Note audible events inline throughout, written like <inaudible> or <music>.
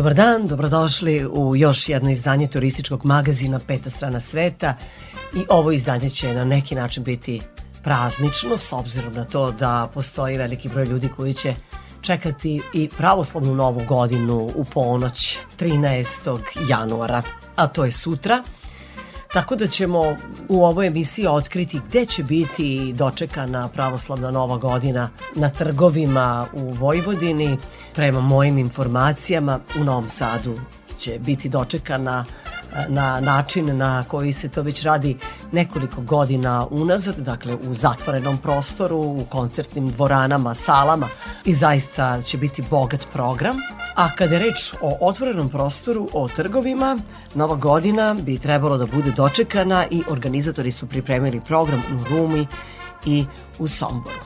Dobar dan, dobrodošli u još jedno izdanje turističkog magazina Peta strana sveta i ovo izdanje će na neki način biti praznično s obzirom na to da postoji veliki broj ljudi koji će čekati i pravoslavnu novu godinu u ponoć 13. januara, a to je sutra – Tako da ćemo u ovoj emisiji otkriti gde će biti dočekana pravoslavna nova godina na trgovima u Vojvodini. Prema mojim informacijama u Novom Sadu će biti dočekana na način na koji se to već radi nekoliko godina unazad, dakle u zatvorenom prostoru, u koncertnim dvoranama, salama i zaista će biti bogat program. A kada je reč o otvorenom prostoru, o trgovima, nova godina bi trebalo da bude dočekana i organizatori su pripremili program u Rumi i u Somboru.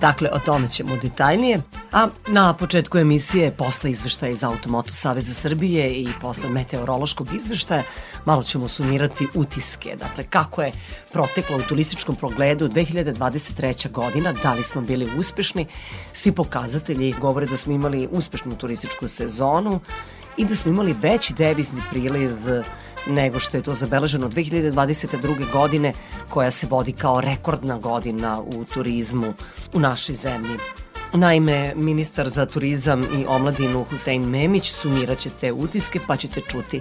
Dakle, o tome ćemo detaljnije. A na početku emisije, posle izveštaja iz Automoto Saveza Srbije i posle meteorološkog izveštaja, malo ćemo sumirati utiske. Dakle, kako je protekla u turističkom pogledu 2023. godina, da li smo bili uspešni. Svi pokazatelji govore da smo imali uspešnu turističku sezonu i da smo imali veći devizni priliv nego što je to zabeleženo 2022. godine koja se vodi kao rekordna godina u turizmu u našoj zemlji. Naime, ministar za turizam i omladinu Husein Memić sumirat će te utiske pa ćete čuti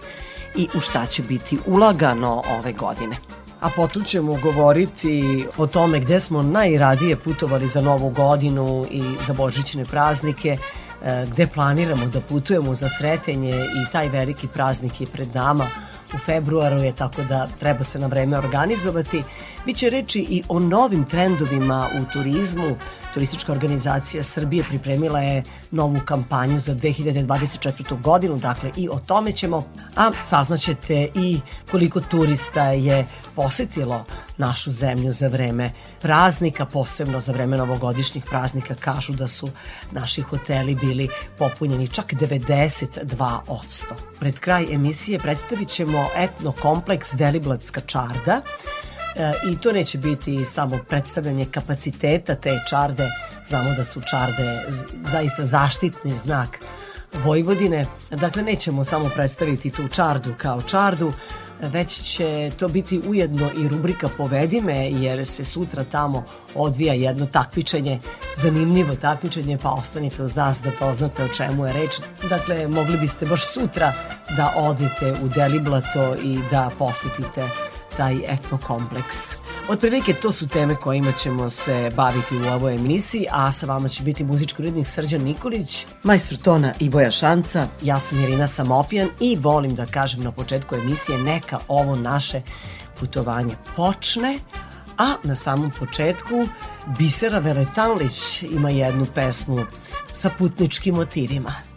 i u šta će biti ulagano ove godine. A potom ćemo govoriti o tome gde smo najradije putovali za novu godinu i za božićne praznike, e, gde planiramo da putujemo za sretenje i taj veliki praznik je pred nama u februaru je, tako da treba se na vreme organizovati. Biće reči i o novim trendovima u turizmu. Turistička organizacija Srbije pripremila je novu kampanju za 2024. godinu, dakle i o tome ćemo, a saznaćete i koliko turista je posetilo našu zemlju za vreme praznika, posebno za vreme novogodišnjih praznika, kažu da su naši hoteli bili popunjeni čak 92%. Pred kraj emisije predstavit ćemo etno kompleks Deliblatska čarda, E, i to neće biti samo predstavljanje kapaciteta te čarde, znamo da su čarde zaista zaštitni znak Vojvodine, dakle nećemo samo predstaviti tu čardu kao čardu, već će to biti ujedno i rubrika Povedi me, jer se sutra tamo odvija jedno takmičenje, zanimljivo takmičenje, pa ostanite uz nas da doznate o čemu je reč. Dakle, mogli biste baš sutra da odete u Deliblato i da posetite taj etnokompleks. Otprilike to su teme kojima ćemo se baviti u ovoj emisiji, a sa vama će biti muzički urednik Srđan Nikolić, majstor tona i Boja Šanca, ja sam Irina Samopijan i volim da kažem na početku emisije neka ovo naše putovanje počne, a na samom početku Bisera Veletanlić ima jednu pesmu sa putničkim motivima.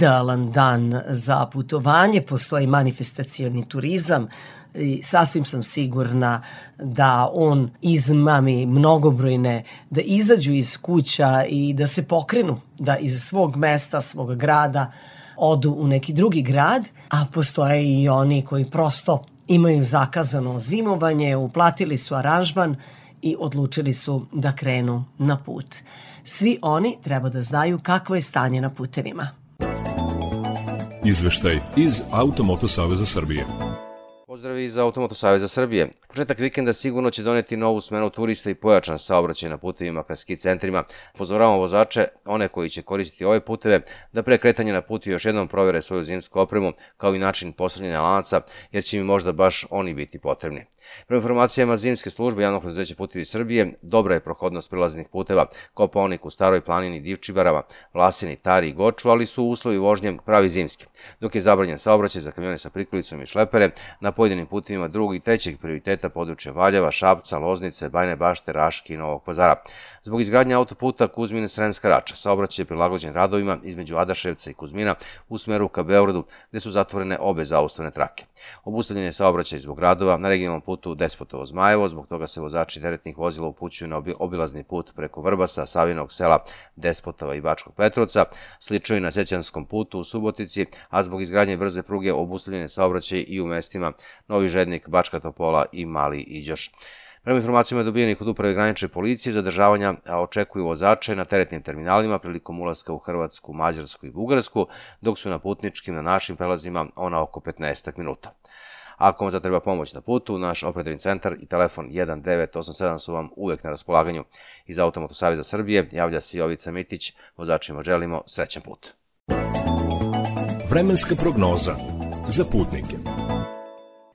Idealan dan za putovanje, postoji manifestacioni turizam i sasvim sam sigurna da on izmami mnogobrojne, da izađu iz kuća i da se pokrenu, da iz svog mesta, svog grada odu u neki drugi grad, a postoje i oni koji prosto imaju zakazano zimovanje, uplatili su aranžman i odlučili su da krenu na put. Svi oni treba da znaju kakvo je stanje na putevima. Izveštaj iz Automoto Saveza Srbije. Pozdrav iz Automoto Saveza Srbije. Početak vikenda sigurno će doneti novu smenu turista i pojačan saobraćaj na putevima ka ski centrima. Pozoravamo vozače, one koji će koristiti ove puteve, da pre kretanja na put još jednom provere svoju zimsku opremu, kao i način postavljanja lanaca, jer će im možda baš oni biti potrebni. Prema informacijama zimske službe javnog preduzeća Putevi Srbije, dobra je prohodnost prilaznih puteva Kopaonik u Staroj planini Divčibarava, Vlasini, Tari i Goču, ali su uslovi vožnje pravi zimski, dok je zabranjen saobraćaj za kamione sa prikolicom i šlepere na pojedinim putevima drugog i trećeg prioriteta područja Valjeva, Šapca, Loznice, Bajne Bašte, Raške i Novog pazara. Zbog izgradnje autoputa Kuzmin Sremska Rača, saobraćaj je prilagođen radovima između Adaševca i Kuzmina u smeru ka Beogradu, gde su zatvorene obe zaustavne trake. Obustavljen je saobraćaj zbog radova na regionalnom putu Despotovo Zmajevo, zbog toga se vozači teretnih vozila upućuju na obilazni put preko Vrbasa, Savinog sela, Despotova i Bačkog Petrovca, slično i na Sećanskom putu u Subotici, a zbog izgradnje brze pruge obustavljen je saobraćaj i u mestima Novi Žednik, Bačka Topola i Mali Iđoš. Prema informacijama dobijenih od uprave granične policije, zadržavanja očekuju vozače na teretnim terminalima prilikom ulaska u Hrvatsku, Mađarsku i Bugarsku, dok su na putničkim na našim prelazima ona oko 15 minuta. Ako vam zatreba pomoć na putu, naš operativni centar i telefon 1987 su vam uvek na raspolaganju. Iz Automoto Saveza Srbije javlja se Jovica Mitić, vozačima želimo srećan put. Vremenska prognoza za putnike.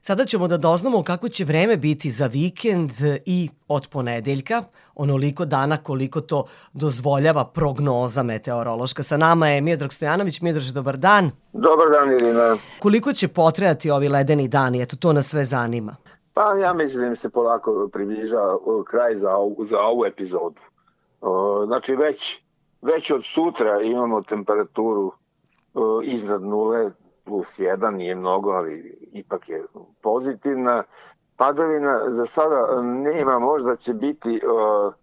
Sada ćemo da doznamo kako će vreme biti za vikend i od ponedeljka, onoliko dana koliko to dozvoljava prognoza meteorološka. Sa nama je Miodrag Stojanović. Miodrag, dobar dan. Dobar dan, Irina. Koliko će potrajati ovi ledeni dani? Eto, to nas sve zanima. Pa ja mislim da se polako približa kraj za, ovu, za ovu epizodu. Znači već, već od sutra imamo temperaturu iznad nule, plus 1, nije mnogo, ali ipak je pozitivna. Padavina za sada nema, možda će biti uh,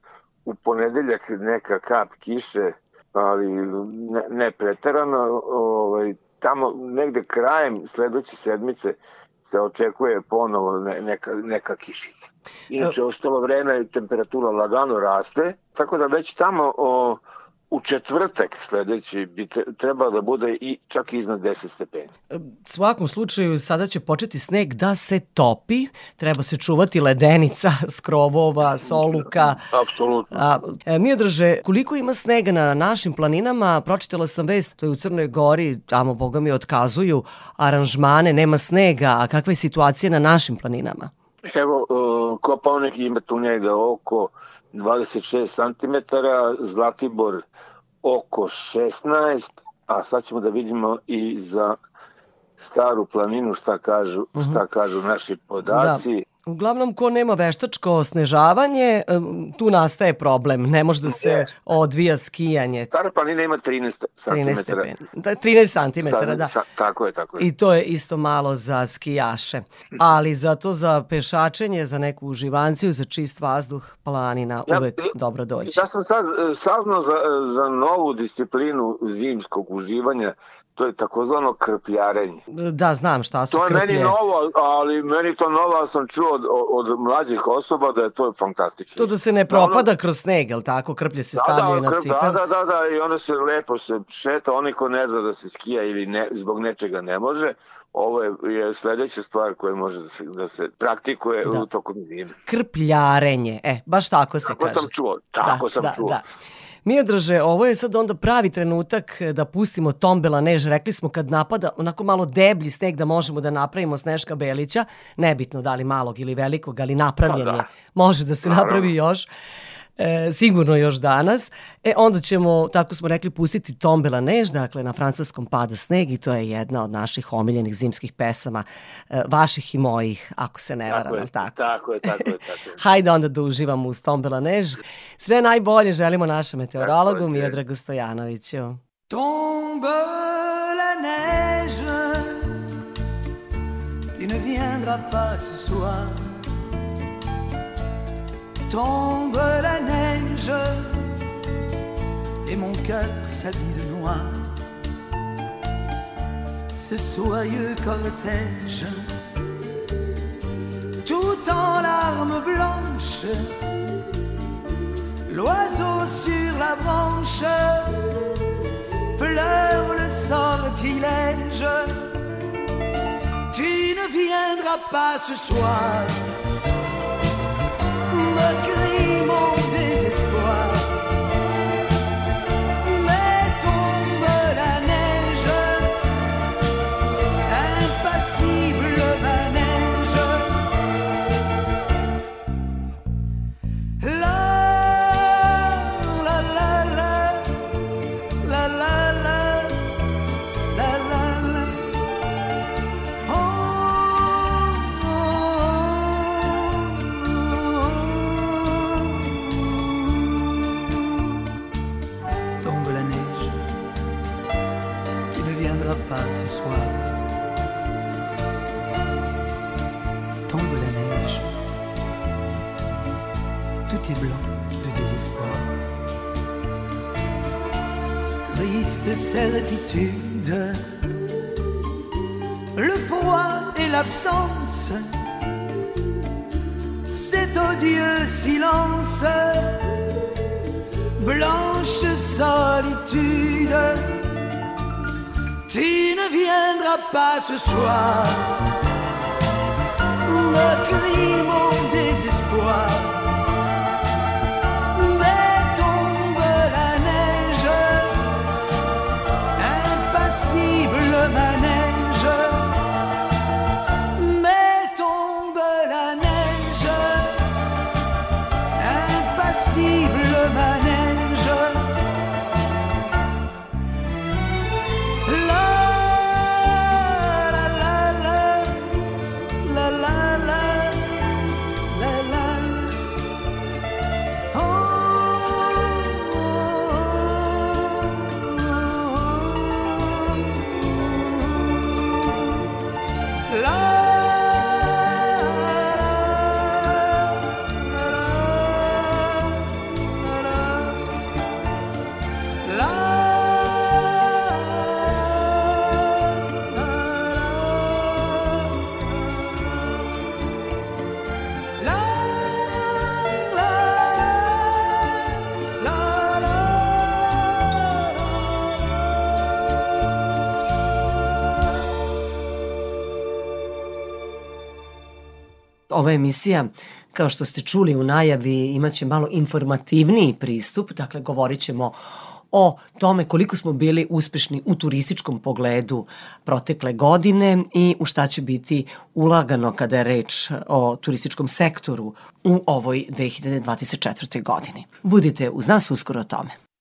u ponedeljak neka kap kiše, ali ne, ne preterano. Ovaj, tamo negde krajem sledeće sedmice se očekuje ponovo ne, neka, neka kišica. Inače, ostalo vreme temperatura lagano raste, tako da već tamo o, u četvrtak sledeći bi trebalo da bude i čak iznad 10 stepeni. U svakom slučaju sada će početi sneg da se topi, treba se čuvati ledenica, <laughs> skrovova, soluka. Apsolutno. A, e, Miodraže, koliko ima snega na našim planinama? Pročitala sam vest, to je u Crnoj Gori, tamo boga mi otkazuju aranžmane, nema snega, a kakva je situacija na našim planinama? Evo, Kopaonik ima tu negde oko 26 cm, Zlatibor oko 16, a sad ćemo da vidimo i za staru planinu šta kažu, šta kažu naši podaci. Uglavnom, ko nema veštačko osnežavanje, tu nastaje problem. Ne može da se odvija skijanje. Stara planina ima 13 13 cm. stepeni. Da, 13 cm, da. Tako je, tako je. I to je isto malo za skijaše. Ali zato za pešačenje, za neku uživanciju, za čist vazduh, planina Ja- uvek dobro doći. Ja sam saznao za, za novu disciplinu zimskog uživanja, to je takozvano krpljarenje. Da, znam šta su To je krplje. meni novo, ali meni to novo, ali sam čuo od, od mlađih osoba da je to fantastično. To da se ne propada kroz sneg, jel tako? Krplje se stavljaju na krp- cipel. Da, da, da, da, i onda se lepo se šeta, oni ko ne zna da se skija ili ne, zbog nečega ne može, ovo je, je sledeća stvar koja može da se, da se praktikuje Da. u tokom zime. Krpljarenje, e, baš tako se Tako kaže. sam čuo, tako sam čuo. Miodraže, ovo je sad onda pravi trenutak da pustimo Tombela Než. Rekli smo kad napada onako malo deblji sneg da možemo da napravimo Sneška Belića, nebitno da li malog ili velikog, ali napravljen Pa da. je. Može da se Naravno. napravi još. E, sigurno još danas. E, onda ćemo, tako smo rekli, pustiti Tombela Než, dakle na francuskom pada sneg i to je jedna od naših omiljenih zimskih pesama, e, vaših i mojih, ako se ne varam, Tako tako? tako je, tako je, tako je. <laughs> Hajde onda da uživamo uz Tombela Než. Sve najbolje želimo našem meteorologu. Miodragu Stojanoviću. Tombe la neige, tu ne viendras pas ce soir. Tombe la neige, et mon cœur s'habille noir. Ce soyeux cortège, tout en larmes blanches, l'oiseau sur la branche. Pleure le sortilège. Tu ne viendras pas ce soir, workers. Triste certitude, le froid et l'absence, cet odieux silence, blanche solitude, tu ne viendras pas ce soir, me crie mon désespoir. Ova emisija, kao što ste čuli u najavi, imaće malo informativniji pristup, dakle govorit ćemo o tome koliko smo bili uspešni u turističkom pogledu protekle godine i u šta će biti ulagano kada je reč o turističkom sektoru u ovoj 2024. godini. Budite uz nas uskoro o tome.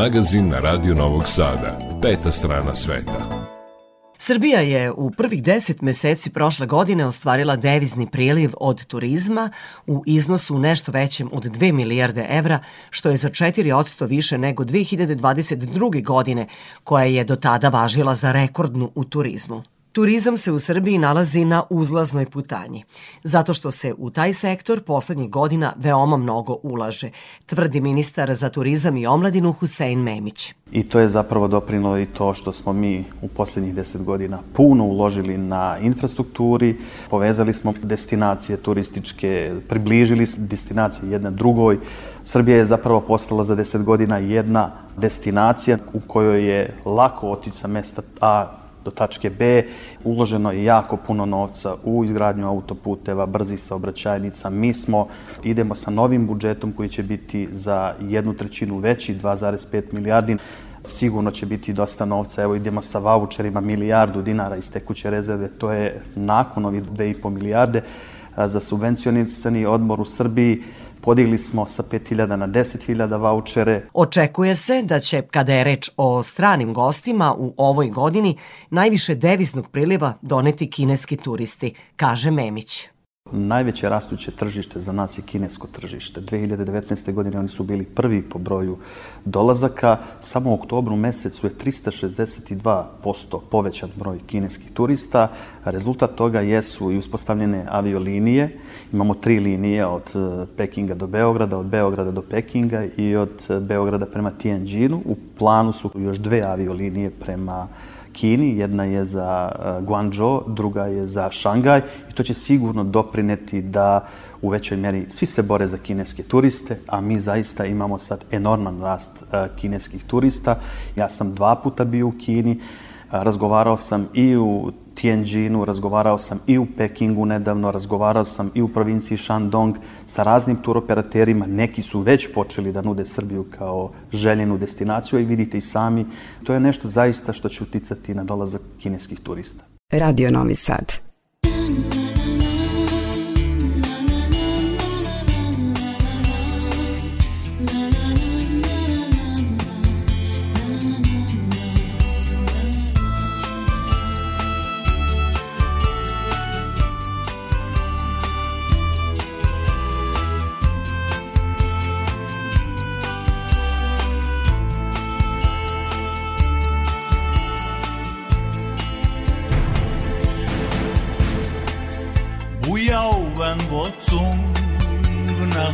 Magazin na Radio Novog Sada. Peta strana sveta. Srbija je u prvih 10 meseci prošle godine ostvarila devizni priliv od turizma u iznosu nešto većem od 2 milijarde evra, što je za 4% više nego 2022. godine, koja je do tada važila za rekordnu u turizmu. Turizam se u Srbiji nalazi na uzlaznoj putanji, zato što se u taj sektor poslednjih godina veoma mnogo ulaže, tvrdi ministar za turizam i omladinu Husein Memić. I to je zapravo doprinalo i to što smo mi u poslednjih deset godina puno uložili na infrastrukturi, povezali smo destinacije turističke, približili destinacije jedna drugoj. Srbija je zapravo postala za deset godina jedna destinacija u kojoj je lako otići sa mesta A do tačke B. Uloženo je jako puno novca u izgradnju autoputeva, brzih saobraćajnica. Mi smo, idemo sa novim budžetom koji će biti za jednu trećinu veći, 2,5 milijardi. Sigurno će biti dosta novca. Evo idemo sa voucherima milijardu dinara iz tekuće rezerve. To je nakon ovih 2,5 milijarde za subvencionisani odmor u Srbiji. Podigli smo sa 5.000 na 10.000 vouchere. Očekuje se da će, kada je reč o stranim gostima u ovoj godini, najviše deviznog priliva doneti kineski turisti, kaže Memić. Najveće rastuće tržište za nas je kinesko tržište. 2019. godine oni su bili prvi po broju dolazaka. Samo u oktobru mesecu je 362% povećan broj kineskih turista. Rezultat toga jesu i uspostavljene aviolinije. Imamo tri linije od eh, Pekinga do Beograda, od Beograda do Pekinga i od eh, Beograda prema Tianjinu. U planu su još dve aviolinije prema Kini, jedna je za uh, Guangzhou, druga je za Šangaj i to će sigurno doprineti da u većoj meri svi se bore za kineske turiste, a mi zaista imamo sad enorman rast uh, kineskih turista. Ja sam dva puta bio u Kini, razgovarao sam i u Tianjinu, razgovarao sam i u Pekingu nedavno, razgovarao sam i u provinciji Shandong sa raznim turoperaterima. Neki su već počeli da nude Srbiju kao željenu destinaciju, i vidite i sami, to je nešto zaista što će uticati na dolazak kineskih turista. Radio Novi Sad.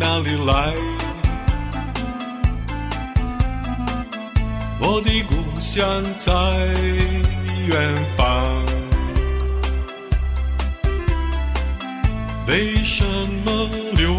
哪里来，我的故乡在远方。为什么流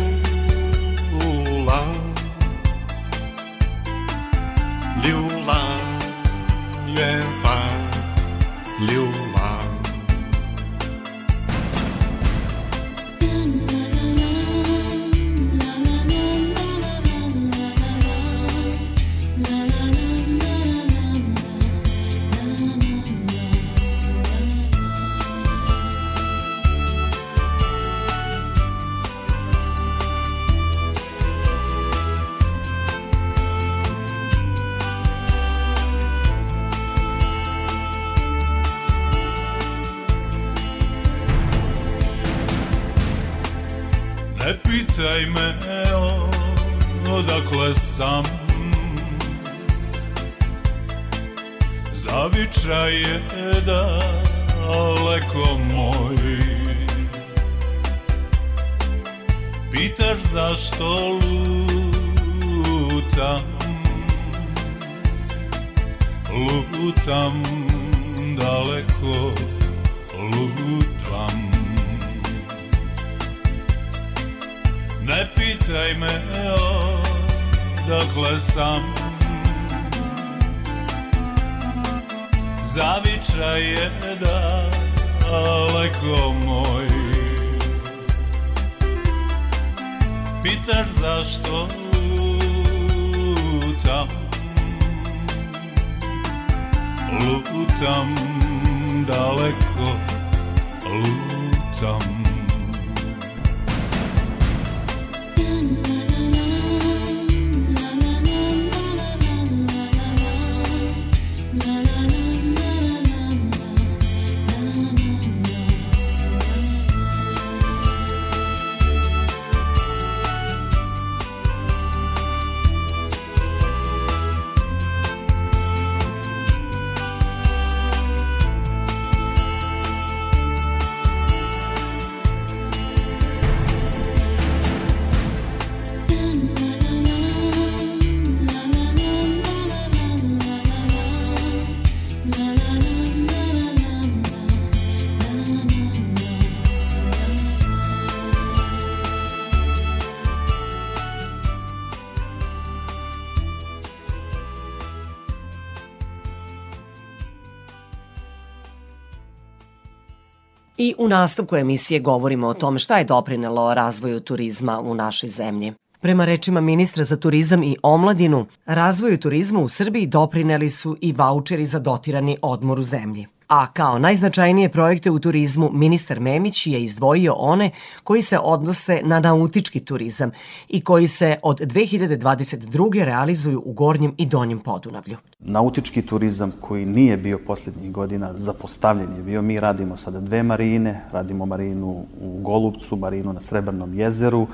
I u nastavku emisije govorimo o tome šta je doprinelo razvoju turizma u našoj zemlji. Prema rečima ministra za turizam i omladinu, razvoju turizma u Srbiji doprineli su i vaučeri za dotirani odmor u zemlji. A kao najznačajnije projekte u turizmu ministar Memić je izdvojio one koji se odnose na nautički turizam i koji se od 2022. realizuju u Gornjem i Donjem Podunavlju. Nautički turizam koji nije bio posljednjih godina zapostavljen je bio. Mi radimo sada dve marine, radimo marinu u Golubcu, marinu na Srebrnom jezeru,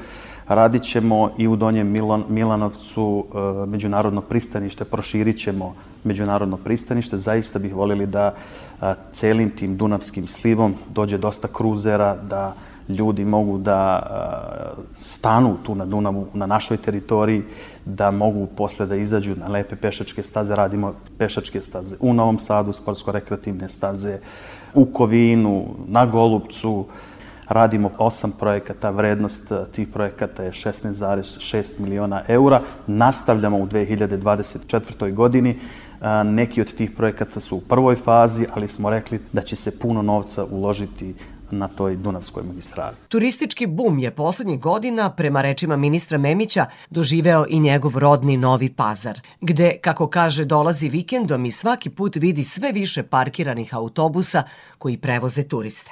radit ćemo i u Donjem Milan, Milanovcu e, međunarodno pristanište, proširit ćemo međunarodno pristanište. Zaista bih voljeli da celim tim Dunavskim slivom dođe dosta kruzera, da ljudi mogu da stanu tu na Dunavu, na našoj teritoriji, da mogu posle da izađu na lepe pešačke staze. Radimo pešačke staze u Novom Sadu, sportsko-rekreativne staze, u Kovinu, na Golubcu, radimo osam projekata, vrednost tih projekata je 16,6 miliona eura. Nastavljamo u 2024. godini. Neki od tih projekata su u prvoj fazi, ali smo rekli da će se puno novca uložiti na toj Dunavskoj magistrali. Turistički bum je poslednjih godina, prema rečima ministra Memića, doživeo i njegov rodni Novi Pazar, gde, kako kaže, dolazi vikendom i svaki put vidi sve više parkiranih autobusa koji prevoze turiste.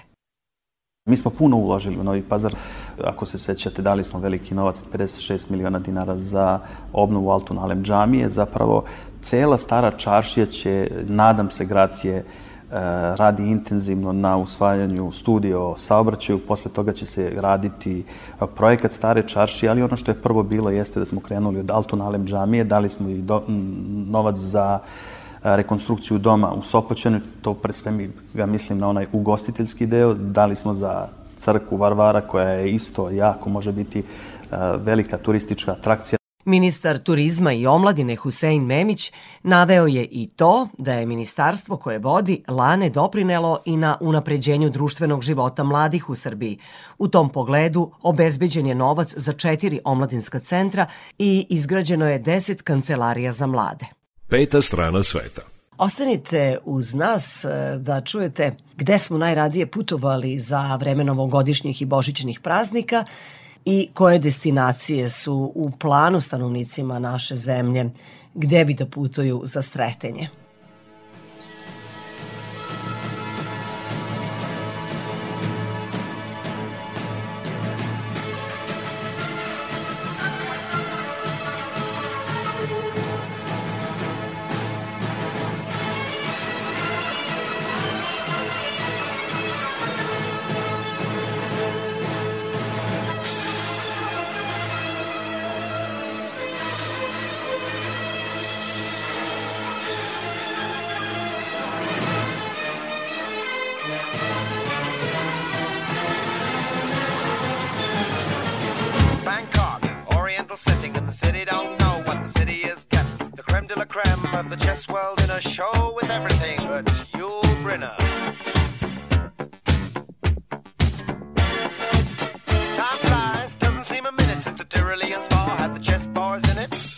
Mi smo puno uložili u Novi Pazar. Ako se sećate, dali smo veliki novac, 56 miliona dinara za obnovu Altun Alem džamije. Zapravo, cela stara čaršija će, nadam se, grad je e, radi intenzivno na usvajanju studija o saobraćaju, posle toga će se raditi e, projekat Stare čaršije, ali ono što je prvo bilo jeste da smo krenuli od Altun Alem džamije, dali smo i do, novac za e, rekonstrukciju doma u Sopoćenu, to pre sve mi, ga mislim na onaj ugostiteljski deo, dali smo za crku Varvara koja je isto jako može biti velika turistička atrakcija. Ministar turizma i omladine Husein Memić naveo je i to da je ministarstvo koje vodi lane doprinelo i na unapređenju društvenog života mladih u Srbiji. U tom pogledu obezbeđen je novac za četiri omladinska centra i izgrađeno je deset kancelarija za mlade. Peta strana sveta. Ostanite uz nas e, da čujete gde smo najradije putovali za vremenovogodišnjih i božićnih praznika – i koje destinacije su u planu stanovnicima naše zemlje gde bi da putuju za stretenje. Brilliant and spa had the chess bars in it.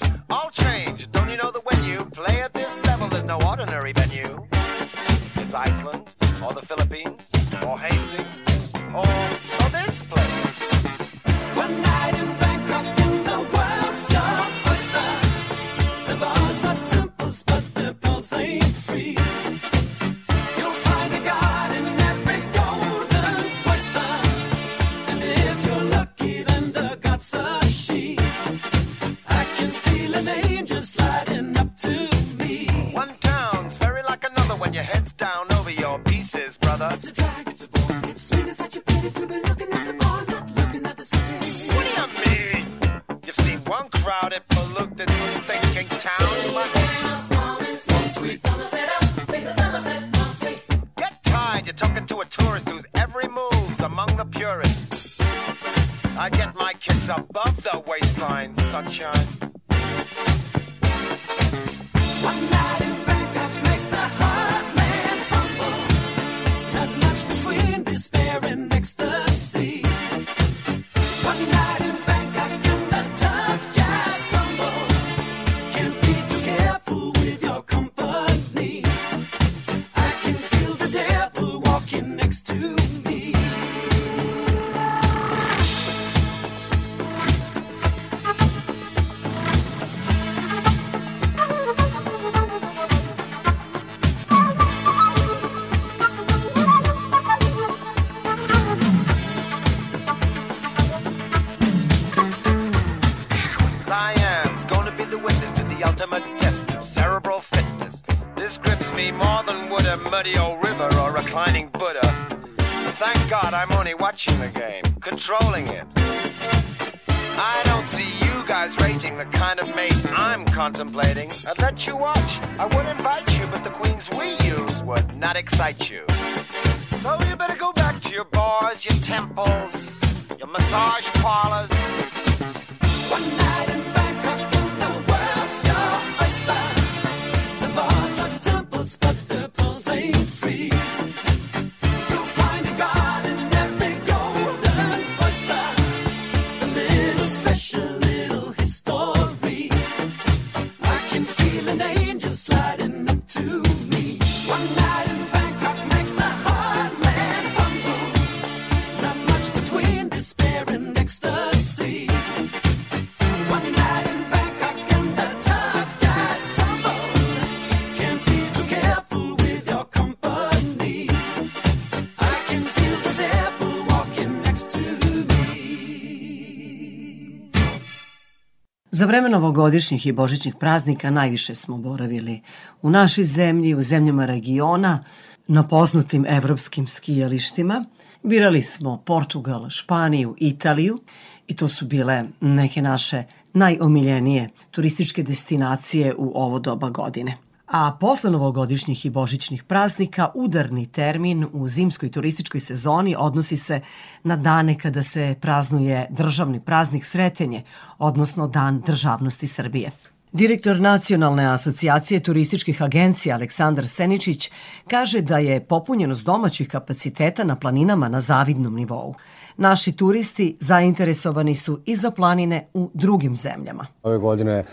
Vreme novogodišnjih i božićnih praznika najviše smo boravili u našoj zemlji, u zemljama regiona, na poznatim evropskim skijalištima. Birali smo Portugal, Španiju, Italiju i to su bile neke naše najomiljenije turističke destinacije u ovo doba godine. A posle novogodišnjih i božićnih praznika, udarni termin u zimskoj turističkoj sezoni odnosi se na dane kada se praznuje državni praznik Sretenje, odnosno Dan državnosti Srbije. Direktor Nacionalne asocijacije turističkih agencija Aleksandar Seničić kaže da je popunjenost domaćih kapaciteta na planinama na zavidnom nivou. Naši turisti zainteresovani su i za planine u drugim zemljama. Ove godine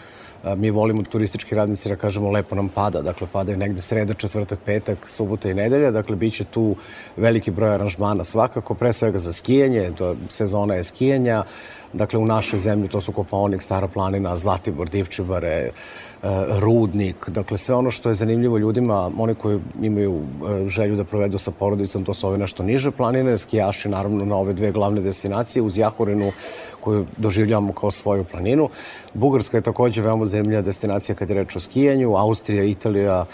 mi volimo turistički radnici da kažemo lepo nam pada, dakle pada je negde sreda, četvrtak, petak, subota i nedelja, dakle bit će tu veliki broj aranžmana svakako, pre svega za skijanje, to sezona je skijanja, dakle u našoj zemlji to su Kopaonik, Stara planina, Zlatibor, Divčibare, e, Rudnik, dakle sve ono što je zanimljivo ljudima, oni koji imaju e, želju da provedu sa porodicom, to su ove nešto niže planine, skijaši naravno na ove dve glavne destinacije, uz Jahorinu koju doživljavamo kao svoju planinu. Bugarska je takođe veoma zanimljiva destinacija kad je reč o skijanju, Austrija, Italija,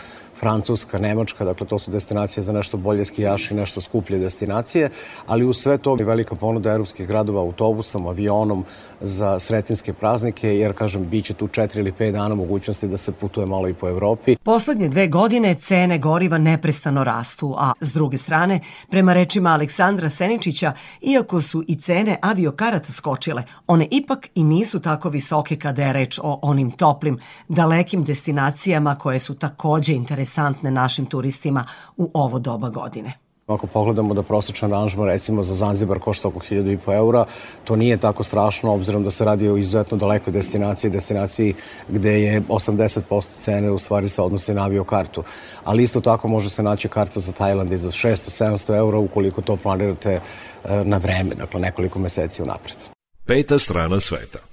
Francuska, Nemačka, dakle to su destinacije za nešto bolje skijaši, nešto skuplje destinacije, ali u sve to je velika ponuda evropskih gradova autobusom, avionom za sretinske praznike, jer kažem, bit će tu četiri ili pet dana mogućnosti da se putuje malo i po Evropi. Poslednje dve godine cene goriva neprestano rastu, a s druge strane, prema rečima Aleksandra Seničića, iako su i cene aviokarata skočile, one ipak i nisu tako visoke kada je reč o onim toplim, dalekim destinacijama koje su takođe interesantne našim turistima u ovo doba godine. Ako pogledamo da prosječan aranžman recimo za Zanzibar košta oko 1000 eura, to nije tako strašno obzirom da se radi o izuzetno dalekoj destinaciji, destinaciji gde je 80% cene u stvari se odnose na aviokartu. Ali isto tako može se naći karta za Tajland i za 600-700 eura ukoliko to planirate e, na vreme, dakle nekoliko meseci unapred. Peta strana sveta.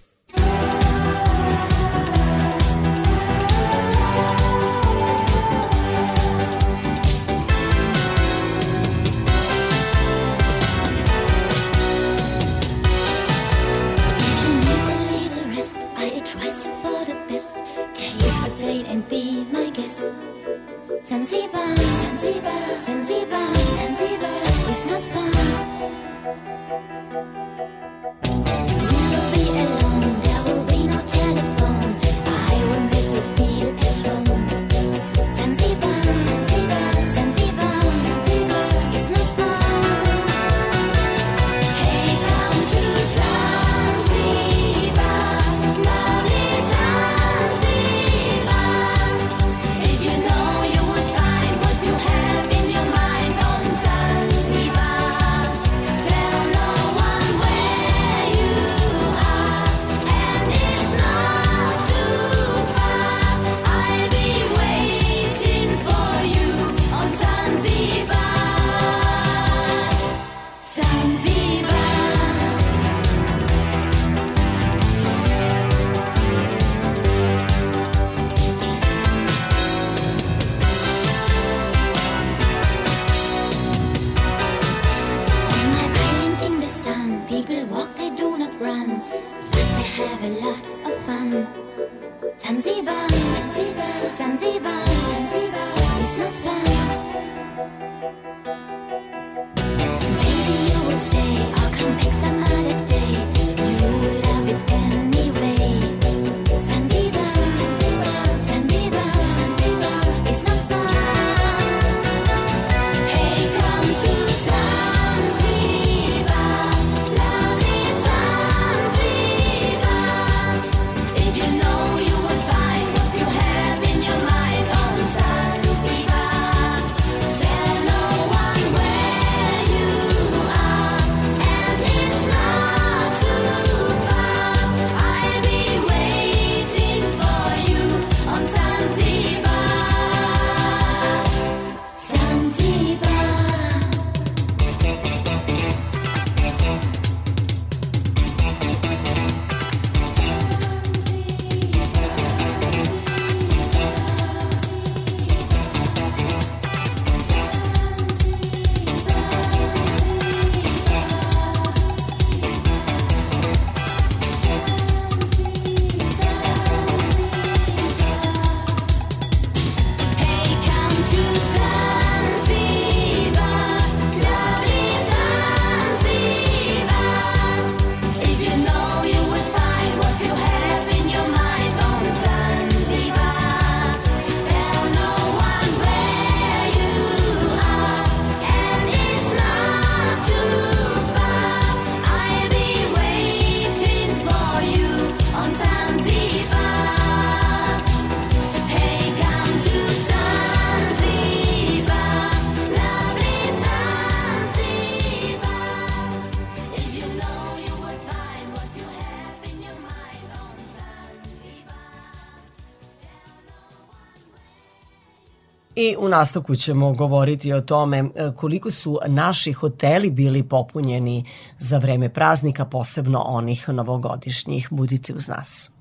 Nastavku ćemo govoriti o tome e, koliko su naši hoteli bili popunjeni za vreme praznika, posebno onih novogodišnjih. Budite uz nas.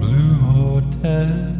Blue Hotel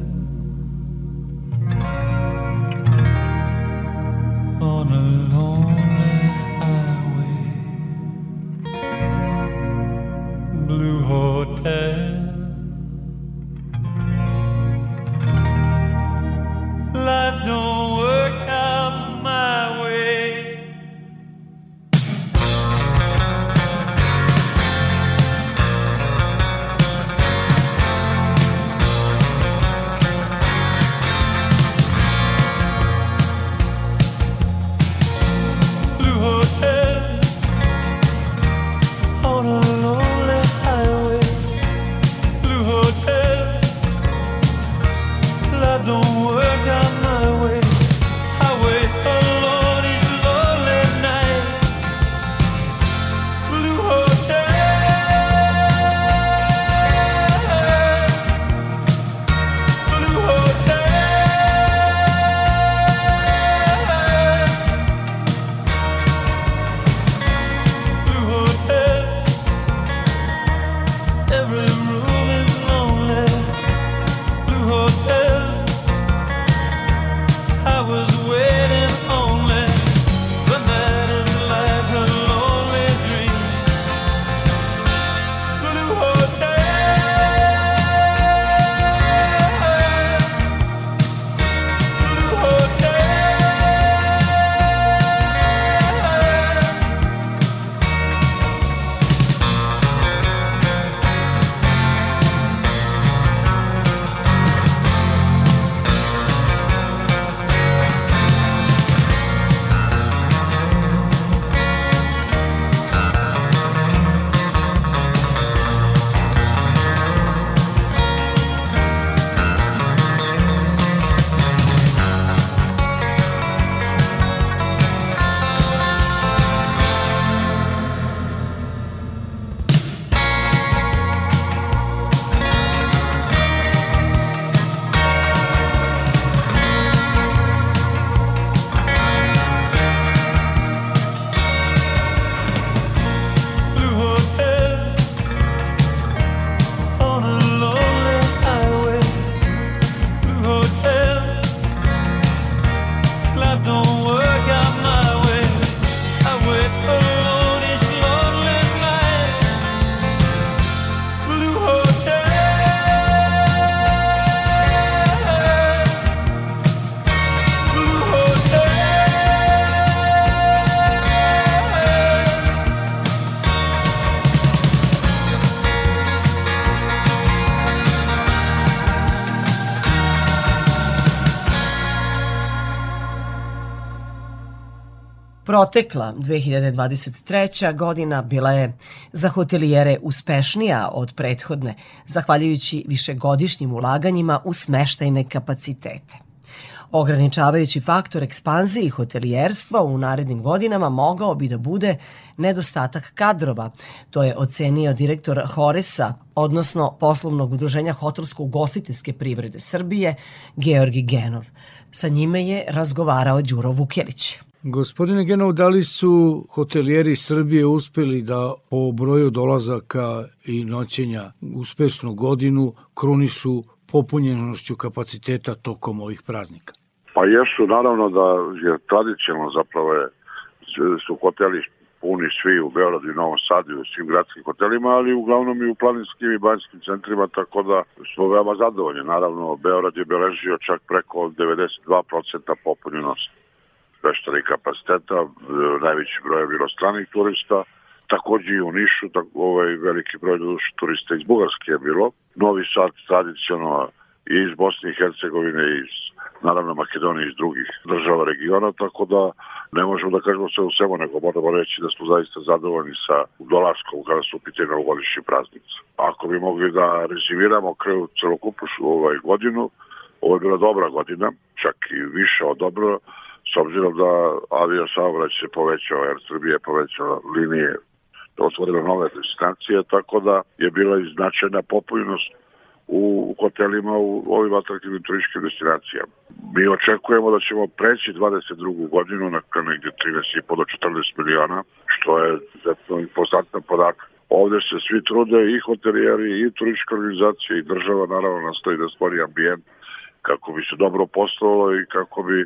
Protekla 2023. godina bila je za hotelijere uspešnija od prethodne, zahvaljujući višegodišnjim ulaganjima u smeštajne kapacitete. Ograničavajući faktor ekspanziji hotelijerstva u narednim godinama mogao bi da bude nedostatak kadrova. To je ocenio direktor Horesa, odnosno poslovnog udruženja hotelsko-ugostiteljske privrede Srbije, Georgi Genov. Sa njime je razgovarao Đuro Vukjelić. Gospodine Genov, da li su hotelijeri Srbije uspeli da po broju dolazaka i noćenja uspešnu godinu krunišu popunjenošću kapaciteta tokom ovih praznika? Pa jesu, naravno da je tradicionalno zapravo je, su hoteli puni svi u Beogradu i Novom Sadu i u svim gradskim hotelima, ali uglavnom i u planinskim i banjskim centrima, tako da smo veoma zadovoljni. Naravno, Beograd je beležio čak preko 92% popunjenost smeštenih kapaciteta, e, najveći broj je bilo stranih turista, takođe i u Nišu, tako, ovaj veliki broj turista iz Bugarske je bilo. Novi Sad tradicionalno i iz Bosne i Hercegovine i iz naravno Makedonije iz drugih država regiona, tako da ne možemo da kažemo sve u svemu, nego moramo reći da smo zaista zadovoljni sa dolaskom kada su u pitanju novogodišnji praznici. Ako bi mogli da rezimiramo kraju celokupnu ovaj godinu, ovo je bila dobra godina, čak i više od dobro, obzirom da avio saobraćaj se povećao, Air Srbija je linije, otvorila nove destinacije, tako da je bila i značajna popunjenost u hotelima u ovim atraktivnim turističkim destinacijama. Mi očekujemo da ćemo preći 22. godinu na ka negdje 13,5 do 14 miliona, što je izuzetno impozantan podatak. Ovde se svi trude i hotelijeri i turističke organizacije i država naravno nastoji da stvori ambijent kako bi se dobro poslovalo i kako bi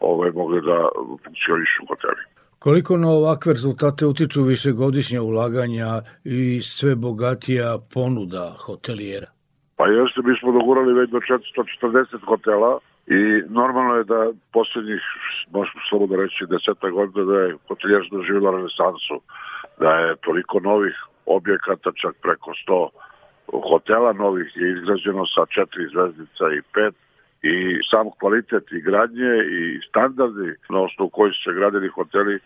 ovaj, mogli da funkcionišu hoteli. Koliko na ovakve rezultate utiču višegodišnja ulaganja i sve bogatija ponuda hotelijera? Pa jeste, mi smo dogurali već do 440 hotela i normalno je da posljednjih, možemo slobodno reći, deseta godina da je hoteljerstvo doživjela renesansu, da je toliko novih objekata, čak preko 100 hotela novih je izgrađeno sa četiri zvezdica i pet i sam kvalitet i gradnje i standardi na osnovu koji su se gradili hoteli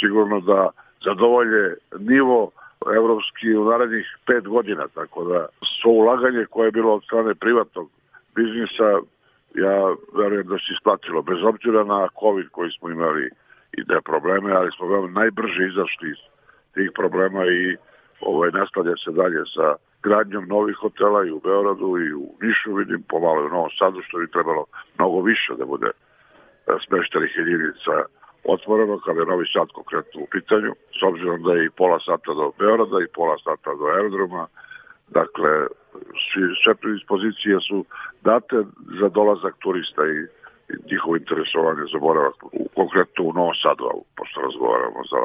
sigurno da zadovolje nivo evropski u narednih pet godina, tako da svo ulaganje koje je bilo od strane privatnog biznisa, ja verujem da se isplatilo, bez obzira na COVID koji smo imali i te probleme, ali smo veoma najbrže izašli iz tih problema i ovaj, nastavlja se dalje sa gradnjom novih hotela i u Beogradu i u Nišu, vidim pomalo u Novom Sadu, što bi trebalo mnogo više da bude e, smeštenih jedinica otvoreno kada je Novi Sad konkretno u pitanju, s obzirom da je i pola sata do Beograda i pola sata do aerodroma, dakle sve predispozicije su date za dolazak turista i, njihovo interesovanje za boravak u, konkretno u Novom Sadu, pošto razgovaramo za,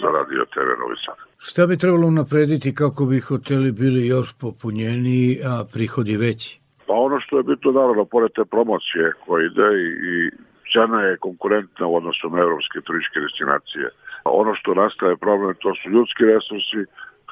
za radio TV Novi Sad. Šta bi trebalo naprediti kako bi hoteli bili još popunjeniji, a prihodi veći? Pa ono što je bitno, naravno, pored te promocije koja ide i, i cena je konkurentna u odnosu na evropske turističke destinacije. A ono što nastaje problem, to su ljudski resursi,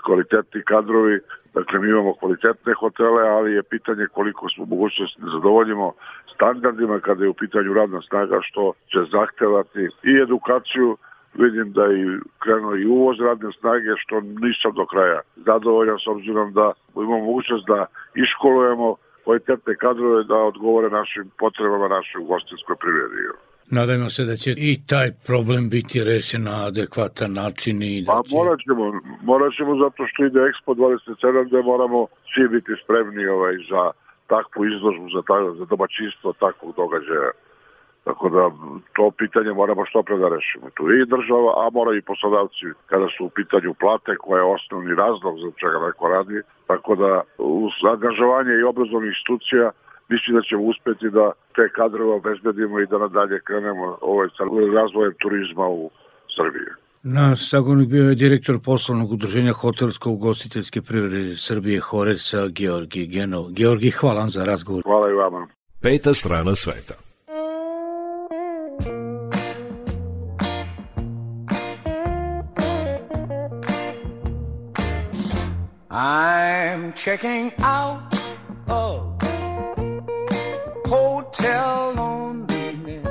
kvalitetni kadrovi, dakle mi imamo kvalitetne hotele, ali je pitanje koliko smo mogućnosti da zadovoljimo standardima kada je u pitanju radna snaga, što će zahtevati i edukaciju, vidim da i krenuo i uvoz radne snage, što nisam do kraja zadovoljan s obzirom da imamo mogućnost da iškolujemo kvalitetne kadrove da odgovore našim potrebama naše ugostinskoj privredi. Nadajmo se da će i taj problem biti rešen na adekvatan način i da Pa će... morat ćemo, morat ćemo zato što ide Expo 27 gde moramo svi biti spremni ovaj, za takvu izložbu, za, ta, za domaćinstvo takvog događaja. Tako da to pitanje moramo što pre da rešimo. Tu i država, a mora i poslodavci kada su u pitanju plate koja je osnovni razlog za čega neko radi. Tako da uz angažovanje i obrazovnih institucija mislim da ćemo uspeti da te kadrove obezbedimo i da nadalje krenemo ovaj, sa razvojem turizma u Srbiji. Naš sagovornik bio je direktor poslovnog udruženja hotelsko-ugostiteljske privrede Srbije Horeca Georgi Genov. Georgi, hvala vam za razgovor. Hvala i vama. Peta strana sveta. I'm checking out of hotel loneliness.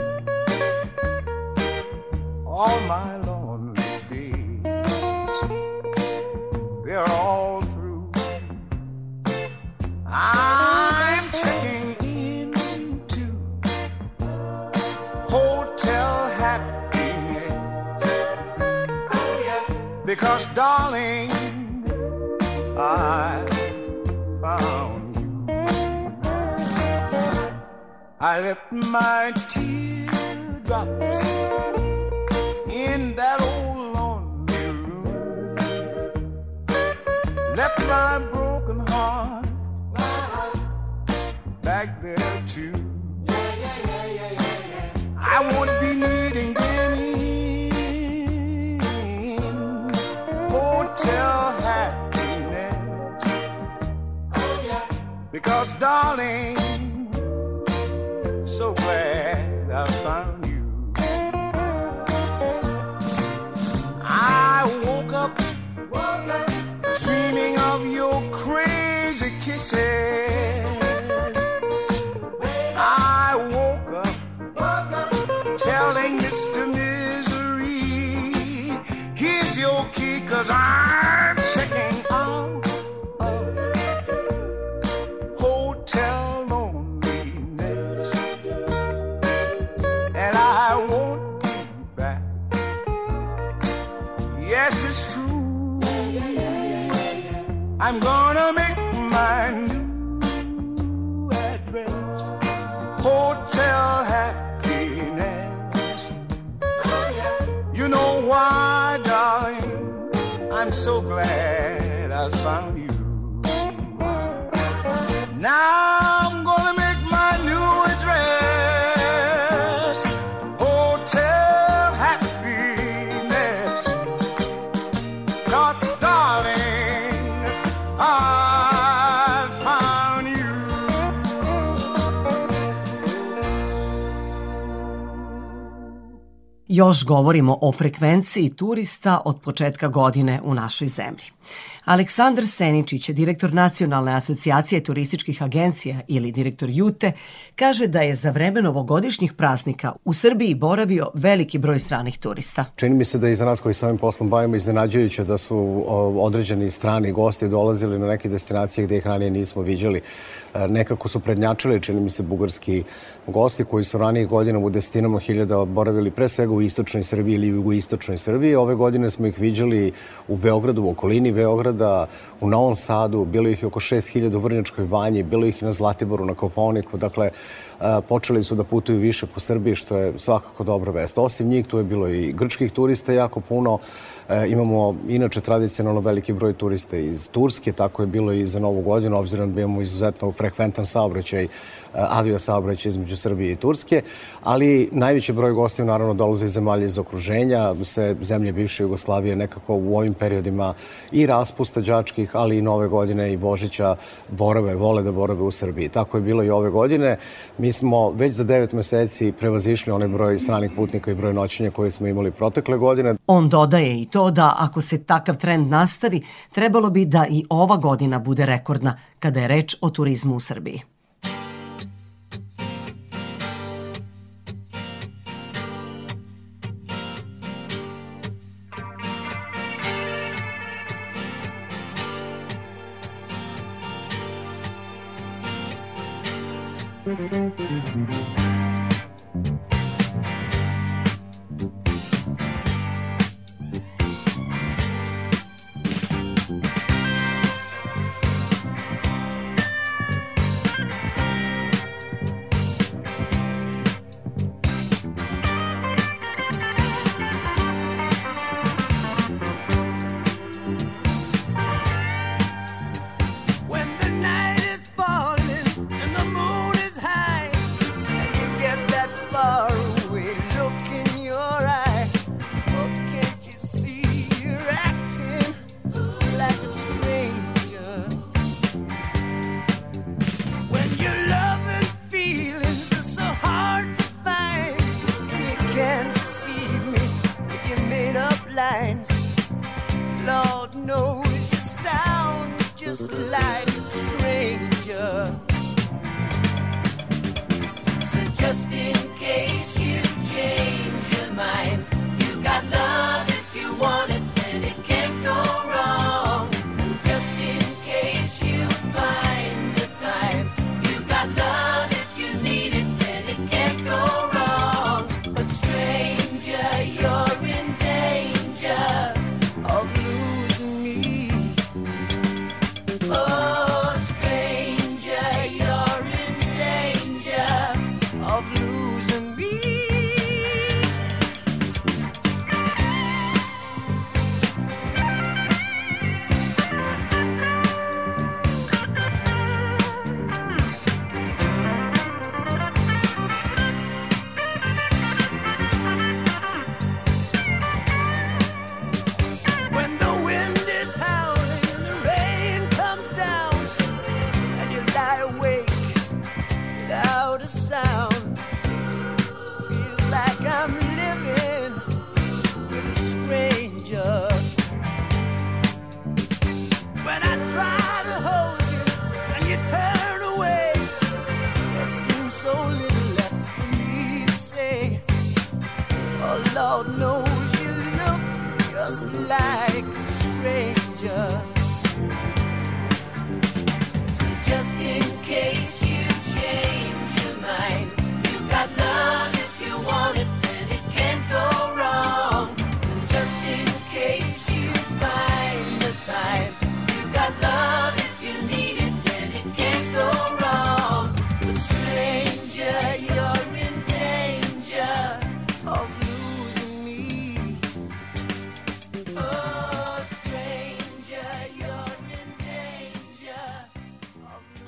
All my lonely days, they're all through. I'm checking into hotel happiness. Because, darling, I found you. I left my teardrops in that old lonely room. Left my broken heart back there too. I won't be needing any hotel Because, darling, so glad I found you. I woke up, dreaming of your crazy kisses. I woke up, telling Mr. Misery, here's your key, cause I'm checking so glad I found you. Now Još govorimo o frekvenciji turista od početka godine u našoj zemlji. Aleksandar Seničić, direktor Nacionalne asocijacije turističkih agencija ili direktor Jute, kaže da je za vreme novogodišnjih praznika u Srbiji boravio veliki broj stranih turista. Čini mi se da i za nas koji se ovim poslom bavimo iznenađujuće da su određeni strani gosti dolazili na neke destinacije gde ih ranije nismo viđali. E, Nekako su prednjačili, čini mi se, bugarski gosti koji su ranijih godina u desetinama hiljada boravili pre svega u istočnoj Srbiji ili u jugoistočnoj Srbiji. Ove godine smo ih viđali u Beogradu, u okolini Beograda, u Novom Sadu, bilo ih oko 6000 u Vrnjačkoj vanji, bilo ih na Zlatiboru, na Koponiku, dakle, e, počeli su da putuju više po Srbiji, što je svakako dobra vest. Osim njih, tu je bilo i grčkih turista jako puno, imamo inače tradicionalno veliki broj turista iz Turske, tako je bilo i za Novu godinu, obzirom da imamo izuzetno frekventan saobraćaj, e, avio saobraćaj između Srbije i Turske, ali najveći broj gostiju naravno dolaze iz zemalja iz okruženja, sve zemlje bivše Jugoslavije nekako u ovim periodima i raspusta đačkih, ali i Nove godine i Božića borave, vole da borave u Srbiji. Tako je bilo i ove godine. Mi smo već za devet meseci prevazišli onaj broj stranih putnika i broj noćenja koje smo imali protekle godine. On dodaje i to da ako se takav trend nastavi, trebalo bi da i ova godina bude rekordna kada je reč o turizmu u Srbiji.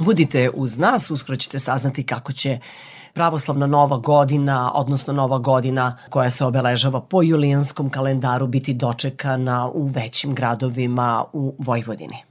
Budite uz nas, uskoro ćete saznati kako će pravoslavna nova godina, odnosno nova godina koja se obeležava po julijanskom kalendaru biti dočekana u većim gradovima u Vojvodini.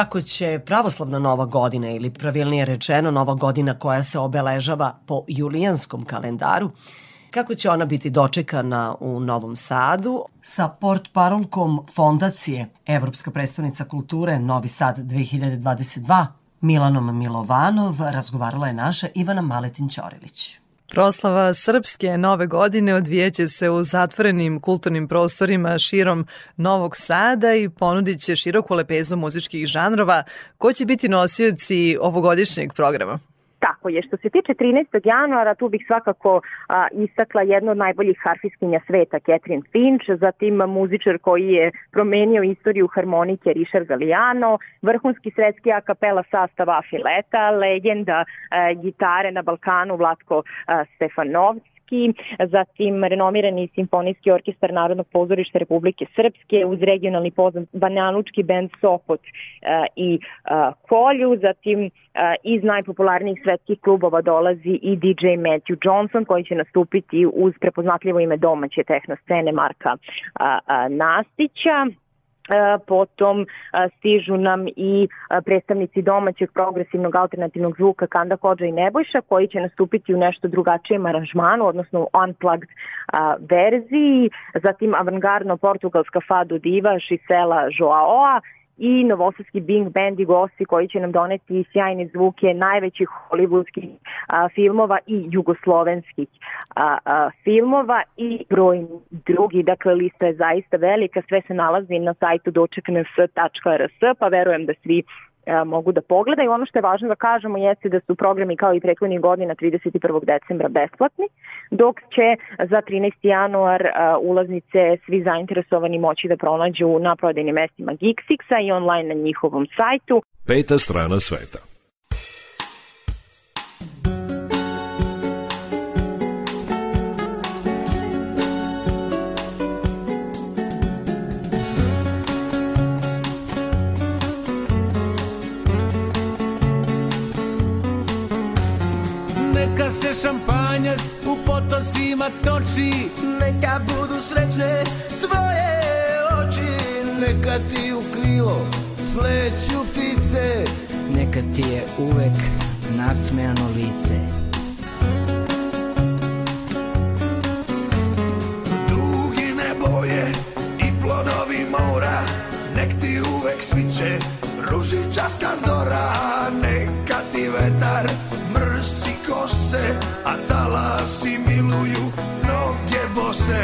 Kako će pravoslavna nova godina ili pravilnije rečeno nova godina koja se obeležava po julijanskom kalendaru, kako će ona biti dočekana u Novom Sadu sa port parolkom Fondacije Evropska predstavnica kulture Novi Sad 2022 Milanom Milovanov razgovarala je naša Ivana Maletin-Ćorilić. Proslava srpske nove godine odvijeće se u zatvorenim kulturnim prostorima širom Novog Sada i ponudit će široku lepezu muzičkih žanrova. Ko će biti nosioci ovogodišnjeg programa? Tako je. Što se tiče 13. januara, tu bih svakako a, istakla jednu od najboljih harfiskinja sveta, Catherine Finch, zatim muzičar koji je promenio istoriju harmonike Richard Galliano, vrhunski svetski a kapela sastav Afileta, legenda a, gitare na Balkanu Vlatko a, Stefanovski, zatim renomirani simfonijski orkestar Narodnog pozorišta Republike Srpske uz regionalni poznat Banjalučki bend Sopot e, i e, Kolju, zatim e, iz najpopularnijih svetskih klubova dolazi i DJ Matthew Johnson koji će nastupiti uz prepoznatljivo ime domaće tehno scene Marka Nastića. E, potom e, stižu nam i e, predstavnici domaćeg progresivnog alternativnog zvuka Kanda Hođa i Nebojša koji će nastupiti u nešto drugačijem aranžmanu, odnosno u unplugged verziji, zatim avangardno portugalska fado diva Šisela Joaoa i novosadski Bing Band i gosti koji će nam doneti sjajne zvuke najvećih hollywoodskih a, filmova i jugoslovenskih a, a, filmova i broj drugi, dakle lista je zaista velika, sve se nalazi na sajtu dočekns.rs, pa verujem da svi mogu da pogledaju. Ono što je važno da kažemo jeste da su programi kao i prethodnih godina 31. decembra besplatni, dok će za 13. januar ulaznice svi zainteresovani moći da pronađu na prodajnim mestima Geeksixa i online na njihovom sajtu. Peta strana sveta. Neka se šampanjac u potocima toči. Neka budu srećne tvoje oči Neka ti u krilo sleću ptice. Neka ti je uvek nasmejano lice. Dugine boje i plodovi mora Nek ti uvek sviće ružičasta zora. Neka ti vetar mrsi kose A talasi miluju noge bose.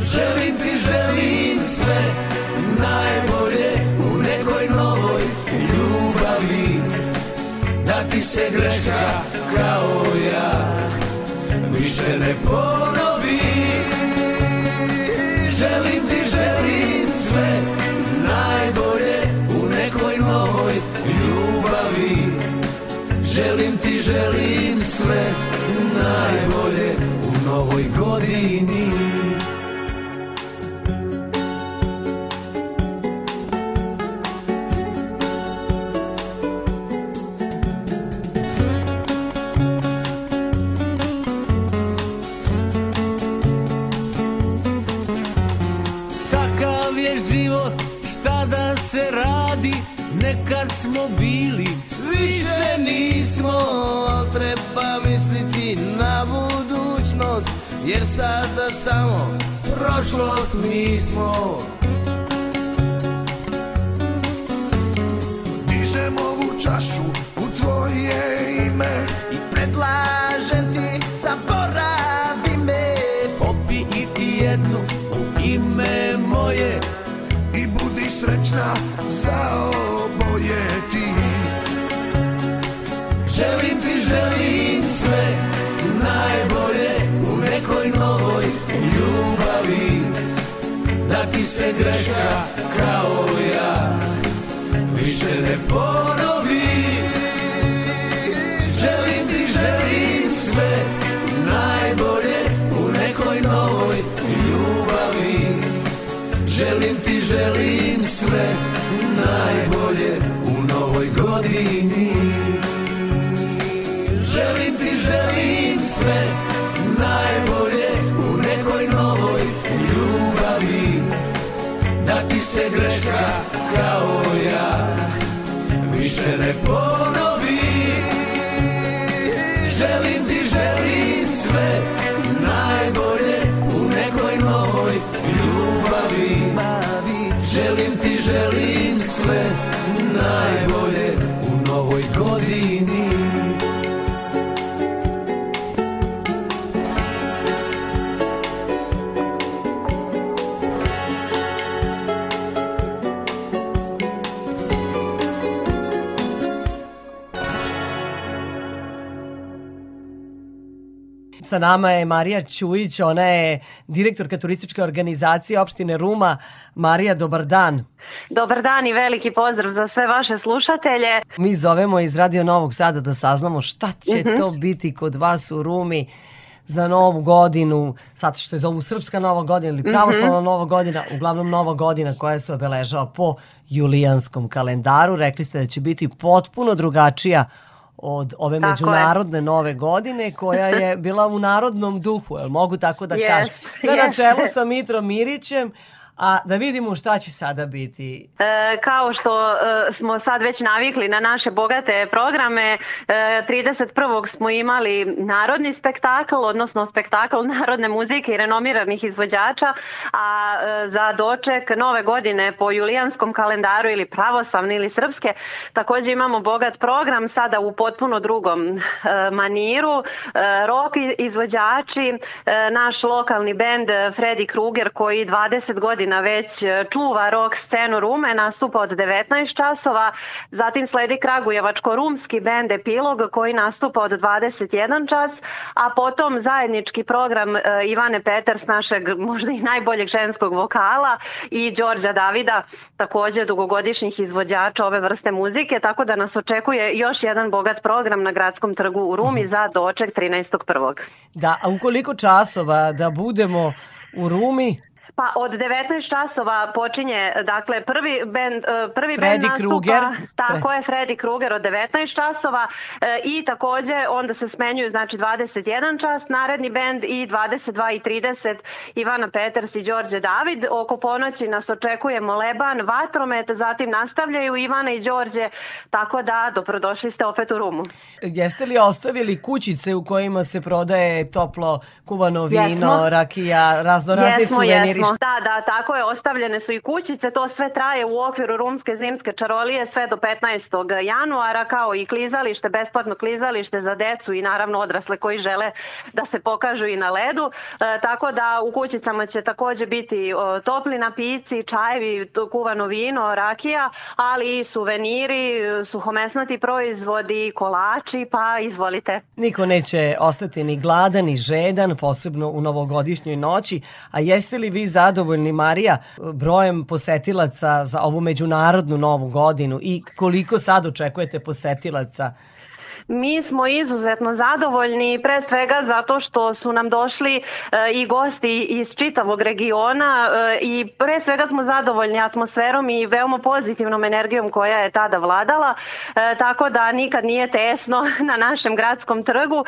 Želim ti, želim sve najbolje u nekoj novoj ljubavi. Da ti se greška kao ja više ne ponovi Želim ti, želim sve najbolje u novoj godini. Takav je život, šta da se radi Nekad smo bili, više nismo treba misliti na budućnost Jer sada samo prošlost mi smo Dižem ovu čašu u tvoje ime I predlažem ti, zaboravi me Popi i ti jednu u ime moje. I budi srećna za oboje Želim ti, želim sve najbolje u nekoj novoj ljubavi. Da ti se greška kao ja više ne ponovi. Želim ti, želim sve najbolje u nekoj novoj ljubavi. Želim ti, želim sve najbolje u novoj godini se greška kao ja. Više ne ponovi Sa nama je Marija Ćujić, ona je direktorka turističke organizacije opštine Ruma. Marija, dobar dan. Dobar dan i veliki pozdrav za sve vaše slušatelje. Mi zovemo iz Radio Novog Sada da saznamo šta će Mhm. to biti kod vas u Rumi za novu godinu, zato što je zovu Srpska nova godina ili pravoslavna Mhm. nova godina, uglavnom nova godina koja se obeležava po julijanskom kalendaru. Rekli ste da će biti potpuno drugačija od ove Tako je. međunarodne nove godine koja je bila u narodnom duhu, jel mogu tako da Jest, kažem. Sve na jeste. čelu sa Mitrom Mirićem, a da vidimo šta će sada biti. E, kao što e, smo sad već navikli na naše bogate programe, e, 31. smo imali narodni spektakl, odnosno spektakl narodne muzike i renomiranih izvođača, a e, za doček nove godine po julijanskom kalendaru ili pravoslavni ili srpske, također imamo bogat program sada u potpuno drugom e, maniru. E, rock i- izvođači, e, naš lokalni bend Freddy Kruger koji 20 godina već e, čuva rock scenu Rume, nastupa od 19 časova, zatim sledi Kragujevačko-rumski bend Epilog koji nastupa od 21 čas, a potom zajednički program e, Ivane Peters, našeg možda i najboljeg ženskog vokala i Đorđa Davida, također dugogodišnjih izvođača ove vrste muzike, tako da nas očekuje još jedan bogat program na Gradskom trgu u Rumi za doček 13.1. Da, a u koliko časova da budemo u Rumi? Pa od 19 časova počinje, dakle, prvi band, e, prvi Freddy band nastupa, Kruger. tako je, Freddy Kruger od 19 časova e, i također onda se smenjuju, znači 21 čas, naredni band i 22 i 30 Ivana Peters i Đorđe David. Oko ponoći nas očekuje Moleban, Vatromet, zatim nastavljaju Ivana i Đorđe, tako da dobrodošli ste opet u Rumu. Jeste li ostavili kućice u kojima se prodaje toplo kuvano vino, Jesmo. rakija, raznorazni Jesmo, suveniri? Da, da, tako je, ostavljene su i kućice, to sve traje u okviru rumske zimske čarolije sve do 15. januara, kao i klizalište, besplatno klizalište za decu i naravno odrasle koji žele da se pokažu i na ledu. E, tako da u kućicama će također biti o, topli napici, čajevi, kuvano vino, rakija, ali i suveniri, suhomesnati proizvodi, kolači, pa izvolite. Niko neće ostati ni gladan ni žedan, posebno u novogodišnjoj noći. A jeste li vi zadovoljni, Marija, brojem posetilaca za ovu međunarodnu novu godinu i koliko sad očekujete posetilaca? Mi smo izuzetno zadovoljni pre svega zato što su nam došli e, i gosti iz čitavog regiona e, i pre svega smo zadovoljni atmosferom i veoma pozitivnom energijom koja je tada vladala, e, tako da nikad nije tesno <laughs> na našem gradskom trgu.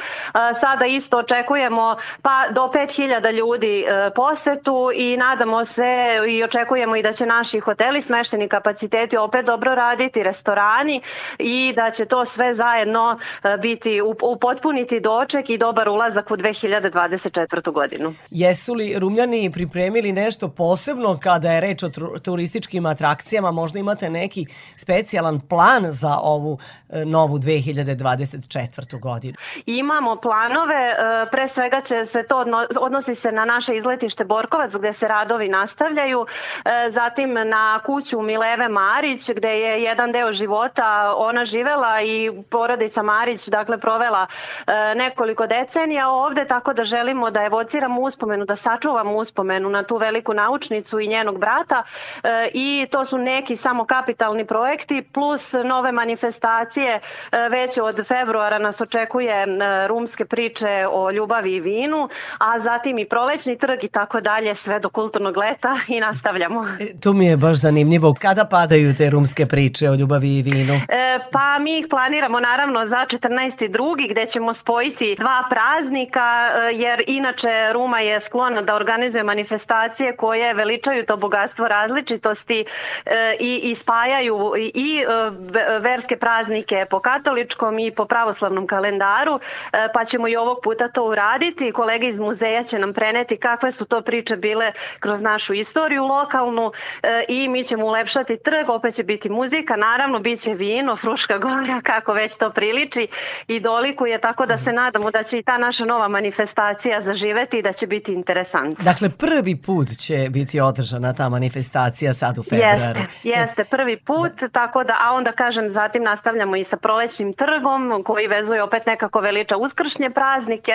Sada isto očekujemo pa do 5000 ljudi posetu i nadamo se i očekujemo i da će naši hoteli smešteni kapaciteti opet dobro raditi, restorani i da će to sve zajedno biti up- upotpuniti doček i dobar ulazak u 2024. godinu. Jesu li Rumljani pripremili nešto posebno kada je reč o turističkim atrakcijama? Možda imate neki specijalan plan za ovu e, novu 2024. godinu? Imamo planove, e, pre svega će se to odno- odnosi se na naše izletište Borkovac gdje se radovi nastavljaju, e, zatim na kuću Mileve Marić gdje je jedan deo života ona živela i porodica Marić dakle provela e, nekoliko decenija ovdje tako da želimo da evociramo uspomenu, da sačuvamo uspomenu na tu veliku naučnicu i njenog brata e, i to su neki samo kapitalni projekti plus nove manifestacije e, već od februara nas očekuje e, rumske priče o ljubavi i vinu, a zatim i prolećni trg i tako dalje sve do kulturnog leta i nastavljamo. Tu mi je baš zanimljivo. Kada padaju te rumske priče o ljubavi i vinu? E, pa mi ih planiramo naravno za 14.2. gdje ćemo spojiti dva praznika e, jer inače Ruma je sklona da organizuje manifestacije koje veličaju to bogatstvo različitosti e, i, i spajaju i, i e, ve- verske praznike po katoličkom i po pravoslavnom kalendaru e, pa ćemo i ovog puta to uraditi. Kolege iz muzeja će nam preneti kakve su to priče bile kroz našu istoriju lokalnu e, i mi ćemo ulepšati trg, opet će biti muzika, naravno bit će vino, fruška gora, <laughs> kako već to priliči i dolikuje, tako da se nadamo da će i ta naša nova manifestacija zaživeti i da će biti interesantna. Dakle, prvi put će biti održana ta manifestacija sad u februaru. Jeste, jeste, prvi put, tako da, a onda kažem, zatim nastavljamo i sa prolećnim trgom koji vezuje opet nekako veliča uskršnje praznike.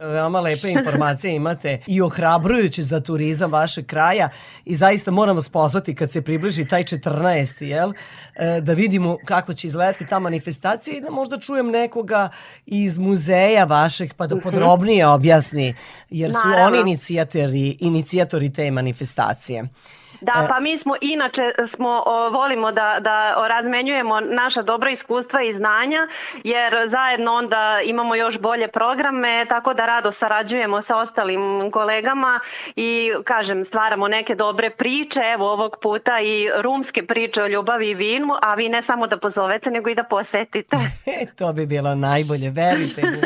Veoma lepe informacije imate i ohrabrujući za turizam vašeg kraja i zaista moram vas pozvati kad se približi taj 14. Jel, e, da vidimo kako će izgledati ta manifestacija i da možda čujem nekoga iz muzeja vašeg pa da Mhm. podrobnije objasni jer su Naravno. oni inicijatori, inicijatori te manifestacije. Da, E, pa mi smo inače smo o, volimo da da razmenjujemo naša dobra iskustva i znanja jer zajedno onda imamo još bolje programe tako da rado sarađujemo sa ostalim kolegama i kažem stvaramo neke dobre priče evo ovog puta i rumske priče o ljubavi i vinu a vi ne samo da pozovete nego i da posetite. <laughs> E, to bi bilo najbolje, verujte mi.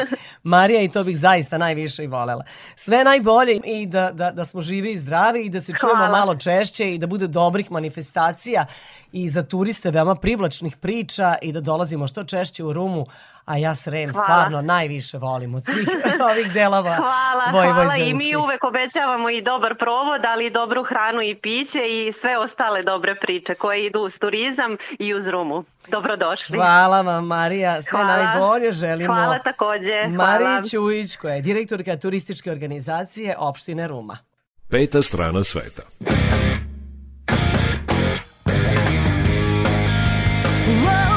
Marija, i to bih zaista najviše i volela. Sve najbolje i da, da, da smo živi i zdravi i da se čujemo Hvala. malo češće i da bude dobrih manifestacija i za turiste veoma privlačnih priča i da dolazimo što češće u Rumu, a ja Srem Hvala. stvarno najviše volim od svih <laughs> ovih delova Hvala, hvala i mi uvek obećavamo i dobar provod, ali i dobru hranu i piće i sve ostale dobre priče koje idu uz turizam i uz Rumu. Dobrodošli. Hvala vam, Marija. Sve Hvala. najbolje želimo. Hvala takođe. Hvala. Mariji Ćujić, koja je direktorka turističke organizacije opštine Ruma. Peta strana sveta. Dugo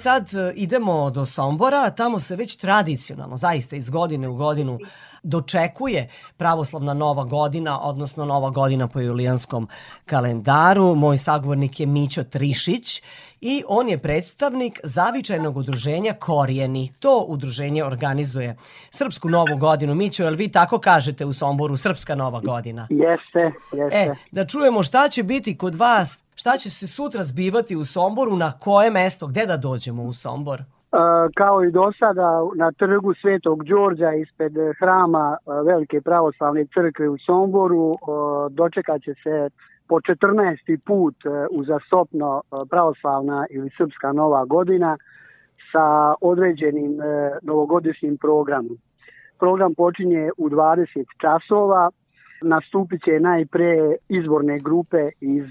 sad e, idemo do Sombora, tamo se već tradicionalno, zaista iz godine u godinu, dočekuje pravoslavna nova godina, odnosno nova godina po julijanskom kalendaru. Moj sagovornik je Mićo Trišić i on je predstavnik zavičajnog udruženja Korijeni. To udruženje organizuje Srpsku novu godinu. Mićo, jel vi tako kažete u Somboru, Srpska nova godina? Jeste, jeste. E, da čujemo šta će biti kod vas, šta će se sutra zbivati u Somboru, na koje mesto, gde da dođemo u Sombor? E, kao i do sada na trgu Svetog Đorđa ispred hrama e, Velike pravoslavne crkve u Somboru e, dočekat će se po 14. put e, uzastopno e, pravoslavna ili srpska nova godina sa određenim e, novogodišnjim programom. Program počinje u 20 časova Nastupit će najpre izvorne grupe iz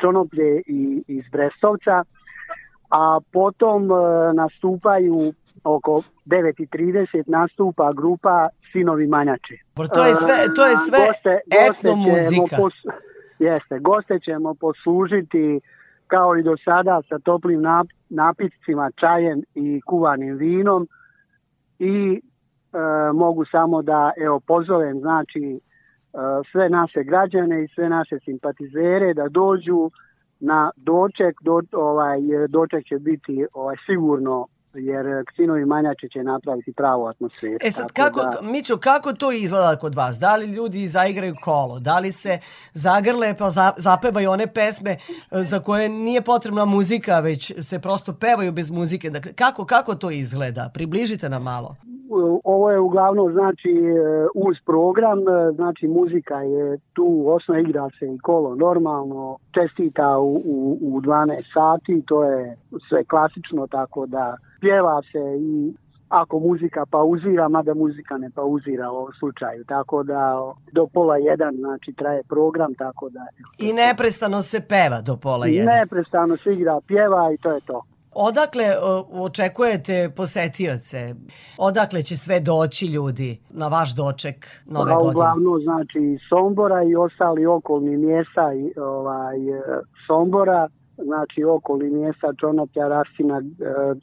Čonoplje i iz Brestovca, a potom nastupaju oko 9.30 nastupa grupa Sinovi Manjače. To je sve- to je sve etnomuzika. ćemo pos- jeste, goste ćemo poslužiti kao i do sada sa toplim nap- napitcima, čajem i kuvanim vinom. I e, mogu samo da evo pozovem znači e, sve naše građane i sve naše simpatizere da dođu na doček, do, ovaj, doček će biti ovaj, sigurno jer Ksinovi manjače će napraviti pravu atmosferu. E sad, kako, da- Mićo, kako to izgleda kod vas? Da li ljudi zaigraju kolo? Da li se zagrle pa za, zapevaju one pesme e, za koje nije potrebna muzika, već se prosto pevaju bez muzike? Dakle, kako, kako to izgleda? Približite nam malo. Ovo je uglavnom znači e, uz program, znači muzika je tu, osnovno igra se i kolo normalno, čestita u, u, u 12 sati, to je sve klasično, tako da pjeva se i ako muzika pauzira, mada muzika ne pauzira u ovom slučaju, tako da do pola jedan znači traje program, tako da I neprestano se peva do pola jedan. neprestano se igra, pjeva i to je to. Odakle očekujete posetioce? Odakle će sve doći ljudi na vaš doček nove Pa godine? uglavnom znači iz Sombora i ostali okolni mjesta i, ovaj, e, Sombora, znači okolni mjesta Čonoplja, Rastina, e,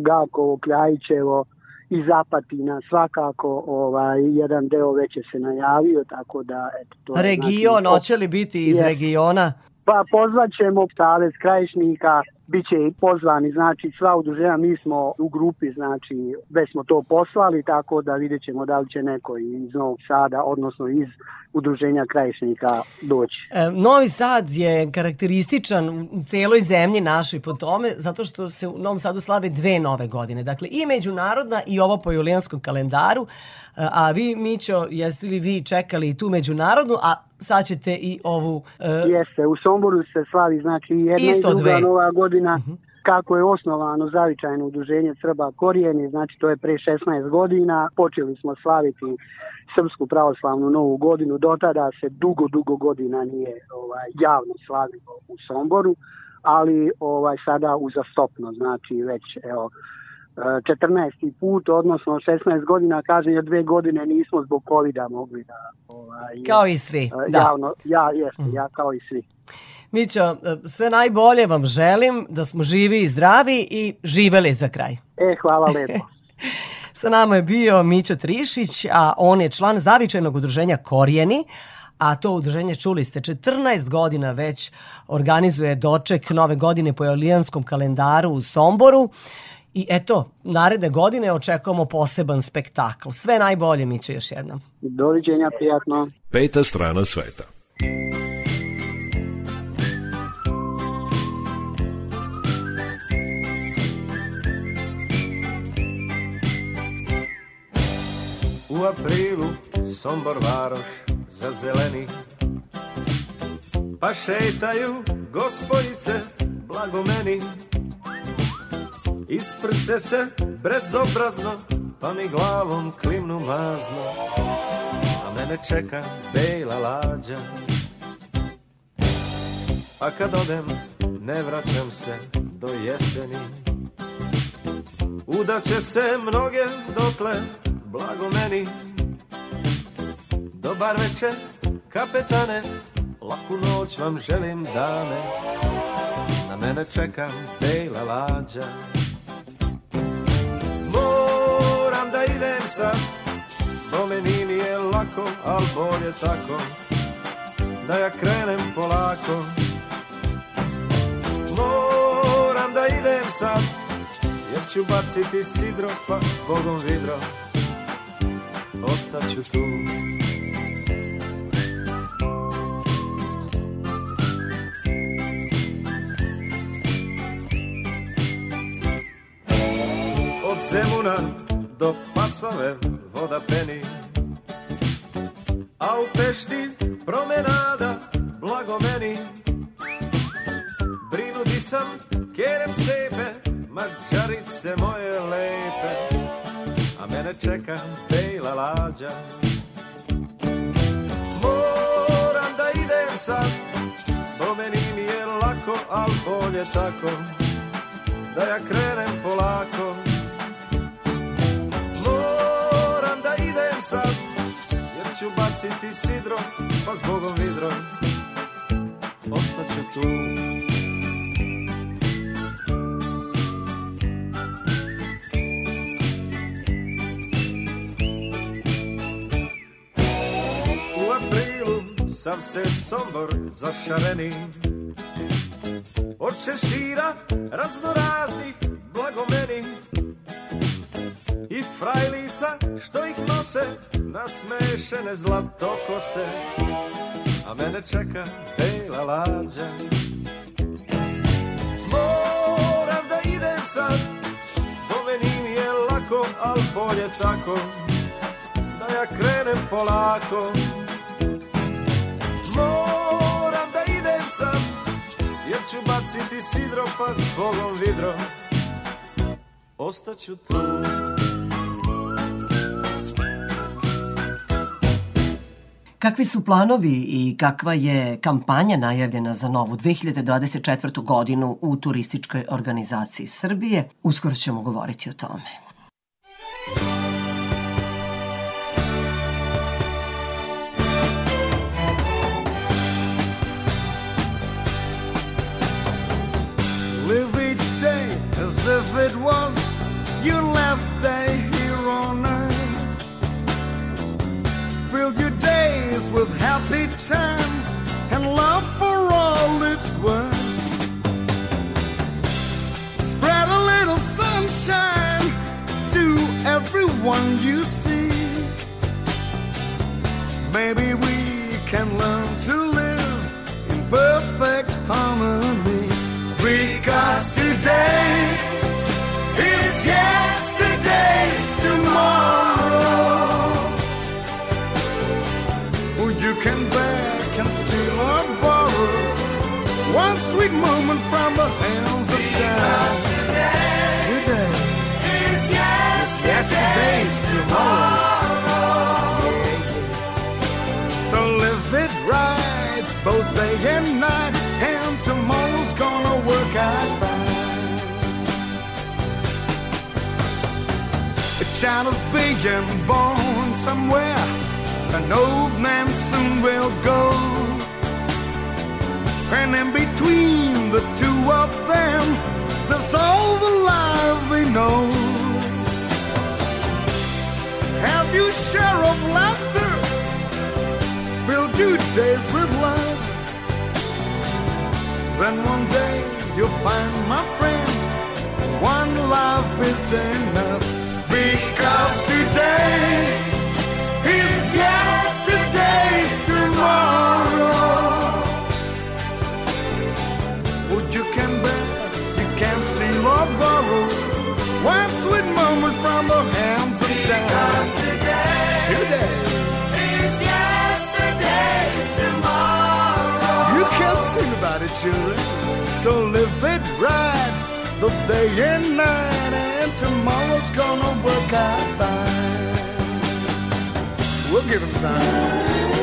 Gakovo, Kljajićevo i Zapatina svakako ovaj, jedan deo već je se najavio, tako da eto, to je, Region, znači, hoće li biti iz Jest. regiona? Pa pozvat ćemo Savez Krajišnika, bit će i pozvani, znači sva udruženja, mi smo u grupi, znači već smo to poslali, tako da vidjet ćemo da li će neko iz Novog Sada, odnosno iz udruženja Krajišnika doći. E, Novi Sad je karakterističan u celoj zemlji našoj po tome, zato što se u Novom Sadu slave dve nove godine. Dakle, i međunarodna i ovo po julijanskom kalendaru. E, A vi, Mićo, jeste li vi čekali tu međunarodnu, a sad ćete i ovu... e, Jeste, u Somboru se slavi znači jedna Isto i druga dve. nova godina. Kako je osnovano zavičajno udruženje Srba Korijeni, znači to je pre 16 godina, počeli smo slaviti Srpsku pravoslavnu novu godinu, do tada se dugo, dugo godina nije ovaj, javno slavilo u Somboru, ali ovaj sada uzastopno, znači već evo, 14. put, odnosno 16 godina, kaže jer dve godine nismo zbog covida mogli da ovaj, Kao i svi, e, da. javno, ja, jeste, ja kao i svi. Mićo, e, sve najbolje vam želim, da smo živi i zdravi i živeli za kraj. E, hvala lepo. <laughs> Sa nama je bio Mićo Trišić, a on je član zavičajnog udruženja Korijeni, a to udruženje, čuli ste, 14 godina već organizuje doček nove godine po julijanskom kalendaru u Somboru. I eto, naredne godine očekujemo poseban spektakl. Sve najbolje, Mićo, još jednom. Doviđenja, prijatno. Peta strana sveta. U aprilu Sombor varoš za zeleni Pa šetaju gospodice blago meni Isprse se brezobrazno Pa mi glavom klimnu mazno. A mene čeka bela lađa. A kad odem ne vraćam se do jeseni. Udaće se mnoge dotle blago meni. Dobar večer, kapetane Laku noć vam želim dame. Na mene čeka bela lađa idem sad. Bome mi je lako, al bolje tako. Da ja krenem polako. Moram da idem sad Jer ću baciti sidro pa zbogom vidro Ostaću tu. Od Zemuna do Pasove voda peni. A u Pešti promenada blago meni. Brinu di sam, kerem sepe Mađarice moje lepe. A mene čeka bejla lađa. Sad Po meni mi je lako, al bolje tako. Da ja krenem polako idem sad Jer ću baciti sidro Pa zbogom vidro Ostaću tu. U aprilu sam se sombor zašareni Od šešira raznoraznih blagomeni I frajlica što ih nose Nasmešene zlatokose A mene čeka bela lađa. Moram da idem sad Do meni je lako, al bolje tako Da ja krenem polako. Moram da idem sad Jer ću baciti sidro pa zbogom vidro Ostaću tu Kakvi su planovi i kakva je kampanja najavljena za novu 2024. godinu u turističkoj organizaciji Srbije? Uskoro ćemo govoriti o tome. Live each day as if it was your last day here on earth. Fill your days with happy times and love for all it's worth. Spread a little sunshine to everyone you see. Maybe we Is being born somewhere, an old man soon will go. And in between the two of them, there's all the life they know. Have you share of laughter? Filled your days with love. Then one day you'll find, my friend, one life is enough. Because today is yesterday's tomorrow. Oh, you can bet, you can steal or borrow one sweet moment from the hands of time. Today It's yesterday's tomorrow. You can sing about it, children. So live it right, the day and night, and tomorrow's gonna work out fine. We'll give him some.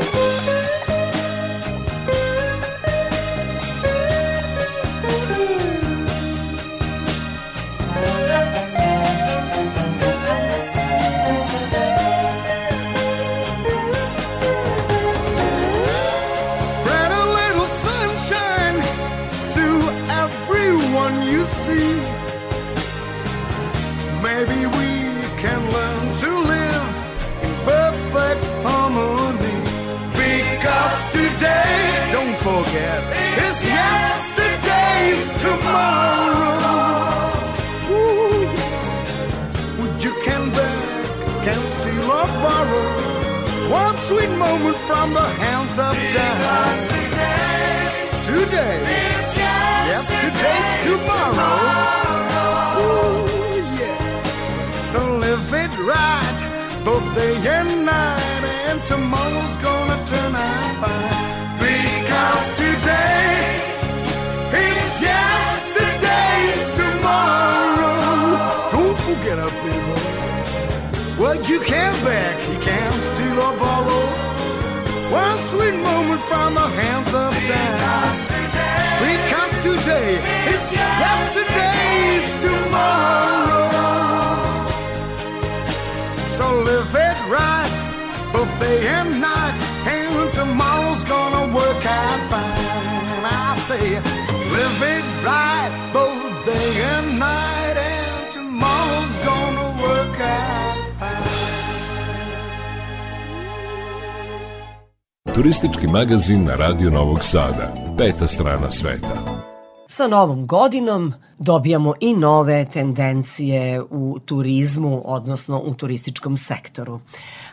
Forget, is yesterday's tomorrow. Ooh, yeah. Well, you can beg, can steal or borrow one sweet moment from the hands of time. Today, yes, today's tomorrow. Ooh, yeah. So live it right, both day and night, and tomorrow's gonna turn out fine. You can't beg, you can't steal or borrow. One sweet moment from from a handsome town. Because today is yesterday's tomorrow. So live it right, both day and night, Turistički magazin na Radio Novog Sada. Peta strana sveta. Sa novom godinom dobijamo i nove tendencije u turizmu, odnosno u turističkom sektoru.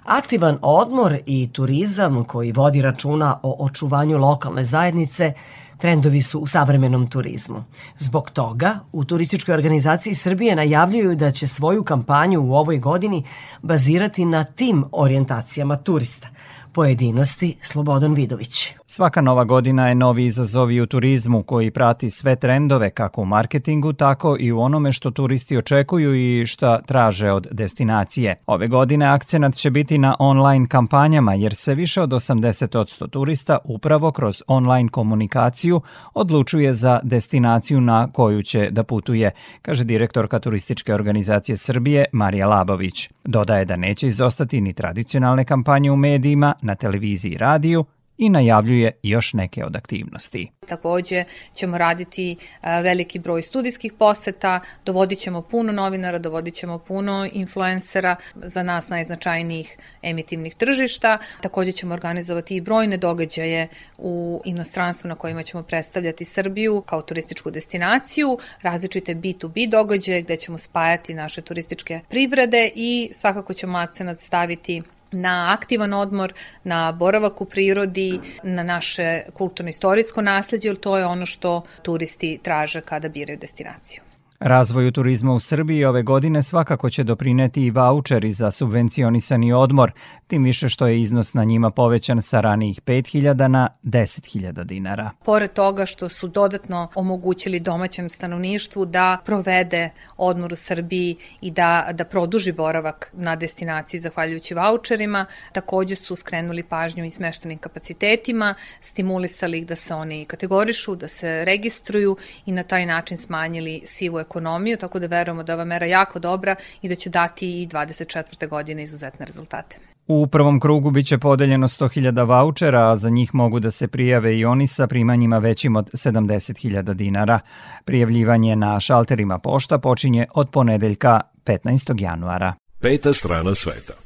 Aktivan odmor i turizam koji vodi računa o očuvanju lokalne zajednice trendovi su u savremenom turizmu. Zbog toga u Turističkoj organizaciji Srbije najavljuju da će svoju kampanju u ovoj godini bazirati na tim orijentacijama turista. Pojedinosti Slobodan Vidović. Svaka nova godina je novi izazov i u turizmu koji prati sve trendove kako u marketingu, tako i u onome što turisti očekuju i šta traže od destinacije. Ove godine akcenat će biti na online kampanjama jer se više od 80% turista upravo kroz online komunikaciju odlučuje za destinaciju na koju će da putuje, kaže direktorka Turističke organizacije Srbije Marija Labović. Dodaje da neće izostati ni tradicionalne kampanje u medijima, na televiziji i radiju, i najavljuje još neke od aktivnosti. Takođe ćemo raditi a, veliki broj studijskih poseta, dovodit ćemo puno novinara, dovodit ćemo puno influencera za nas najznačajnijih emitivnih tržišta. Takođe ćemo organizovati i brojne događaje u inostranstvu na kojima ćemo predstavljati Srbiju kao turističku destinaciju, različite B2B događaje gde ćemo spajati naše turističke privrede i svakako ćemo akcenat staviti na aktivan odmor, na boravak u prirodi, na naše kulturno-istorijsko nasledđe, jer to je ono što turisti traže kada biraju destinaciju. Razvoju turizma u Srbiji ove godine svakako će doprineti i vaučeri za subvencionisani odmor, tim više što je iznos na njima povećan sa ranijih 5.000 na 10.000 dinara. Pored toga što su dodatno omogućili domaćem stanovništvu da provede odmor u Srbiji i da, da produži boravak na destinaciji zahvaljujući vaučerima, takođe su skrenuli pažnju i smeštenim kapacitetima, stimulisali ih da se oni kategorišu, da se registruju i na taj način smanjili sivu ekonomiju, tako da verujemo da je ova mera jako dobra i da će dati i 24. godine izuzetne rezultate. U prvom krugu biće podeljeno 100.000 vaučera, a za njih mogu da se prijave i oni sa primanjima većim od 70.000 dinara. Prijavljivanje na šalterima pošta počinje od ponedeljka 15. januara. Peta strana sveta.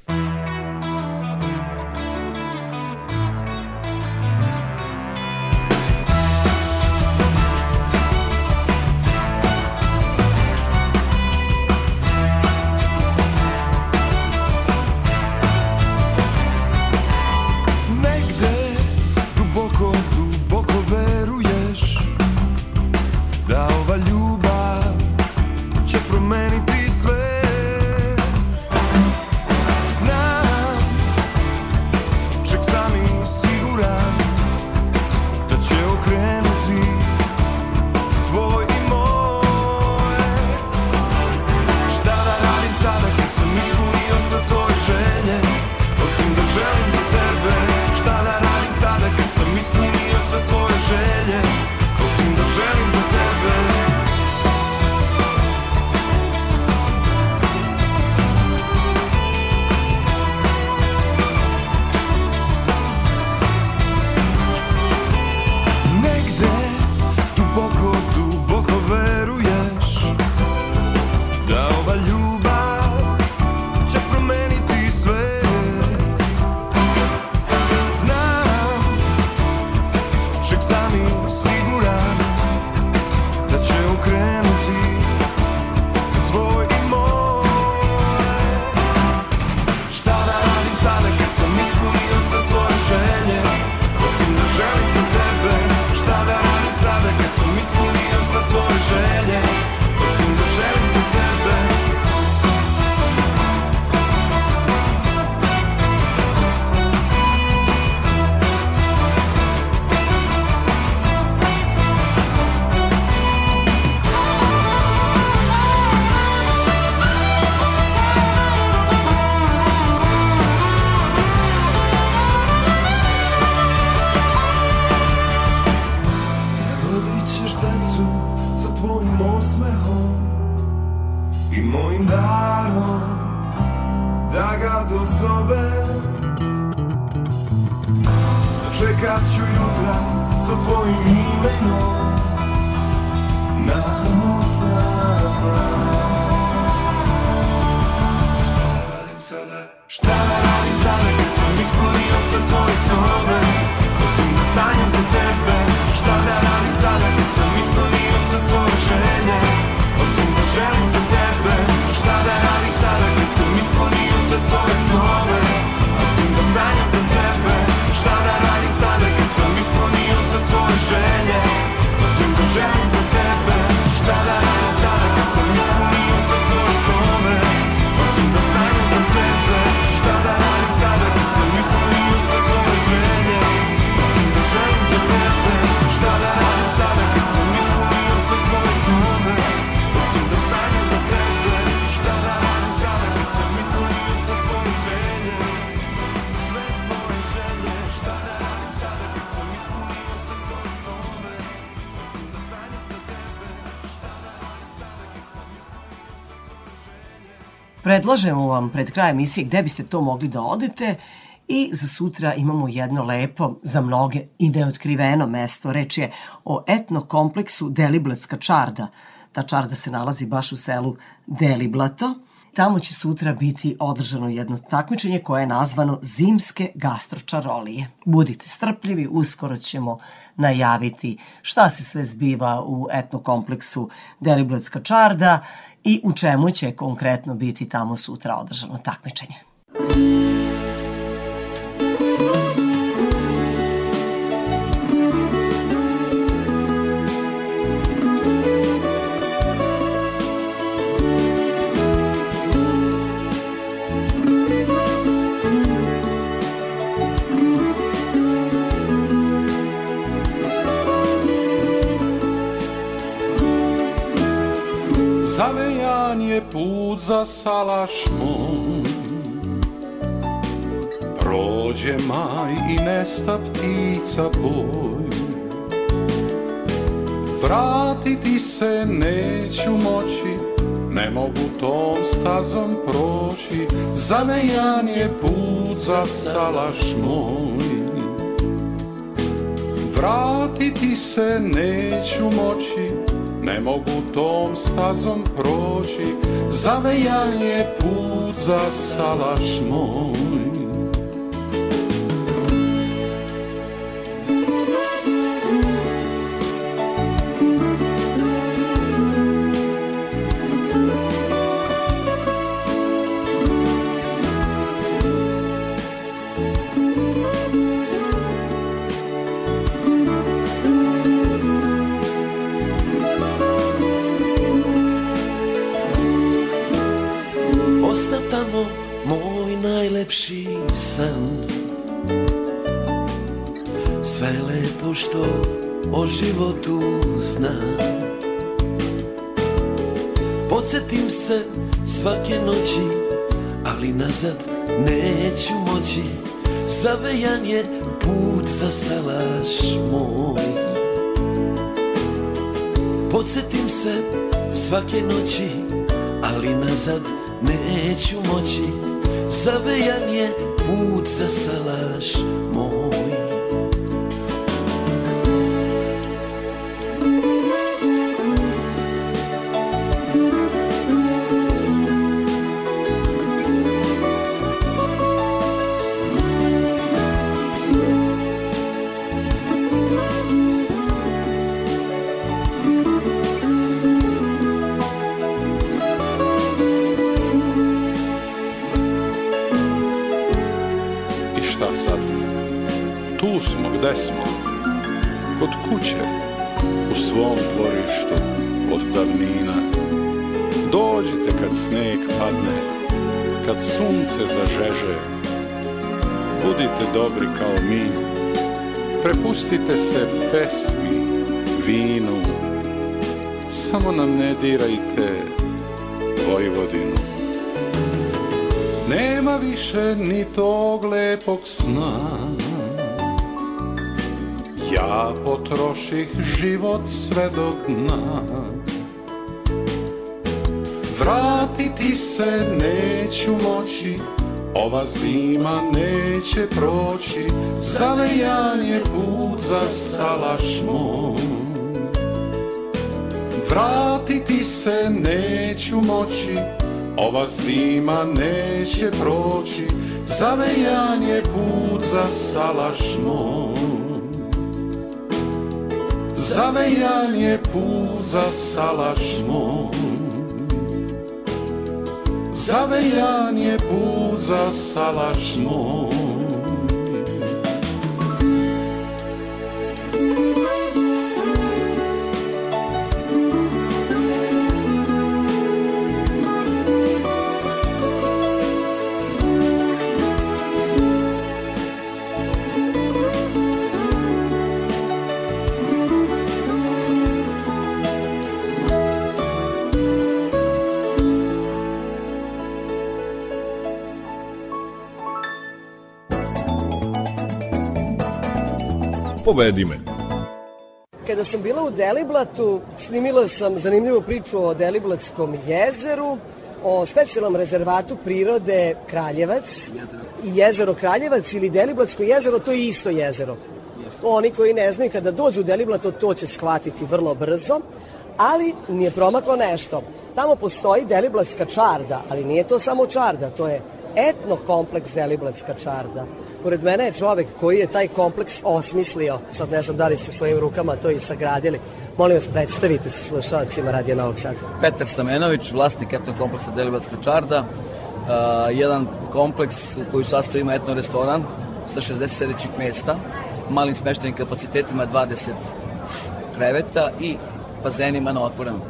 Predlažemo vam pred kraj emisije gde biste to mogli da odete i za sutra imamo jedno lepo, za mnoge i neotkriveno mesto. Reč je o etno kompleksu Deliblatska čarda. Ta čarda se nalazi baš u selu Deliblato. Tamo će sutra biti održano jedno takmičenje koje je nazvano Zimske gastročarolije. Budite strpljivi, uskoro ćemo najaviti šta se sve zbiva u etno kompleksu Deliblatska čarda i u čemu će konkretno biti tamo sutra održano takmičenje. Zavejan je put za salaš moj Prođe maj i nesta ptica boj. Vratiti se neću moći Ne mogu tom stazom proći. Zavejan je put za salaš moj Vratiti se neću moći ne mogu tom stazom proći Zavejan je put za salaš moj nazad neću moći. Zavejan je put za salaš moj. Podsjetim se svake noći Ali nazad neću moći. Zavejan je put za salaš moj Samo nam ne dirajte Vojvodinu. Nema više ni tog lepog sna. Ja potroših život sve do dna. Vratiti se neću moći Ova zima neće proći. Zavejan je put za salaš moj Vratiti se neću moći Ova zima neće proći. Zavejan je put za salaš Zavejan je put za salaš Zavejan je put za salaš Povedi me. Kada sam bila u Deliblatu, snimila sam zanimljivu priču o Deliblatskom jezeru, o specijalnom rezervatu prirode Kraljevac i jezero Kraljevac ili Deliblatsko jezero, to je isto jezero. Oni koji ne znaju kada dođu u Deliblato, to će shvatiti vrlo brzo, ali nije promaklo nešto. Tamo postoji Deliblatska čarda, ali nije to samo čarda, to je etno kompleks Deliblatska čarda. Pored mene je čovek koji je taj kompleks osmislio. Sad ne znam da li ste svojim rukama to i sagradili. Molim vas, predstavite se slušalcima Radio Novog Sada. Petar Stamenović, vlasnik etno kompleksa Delibatska čarda. Uh, jedan kompleks u koji sastoji ima etno restoran sa 60 sedećih mesta, malim smeštenim kapacitetima 20 kreveta i bazenima na otvorenom.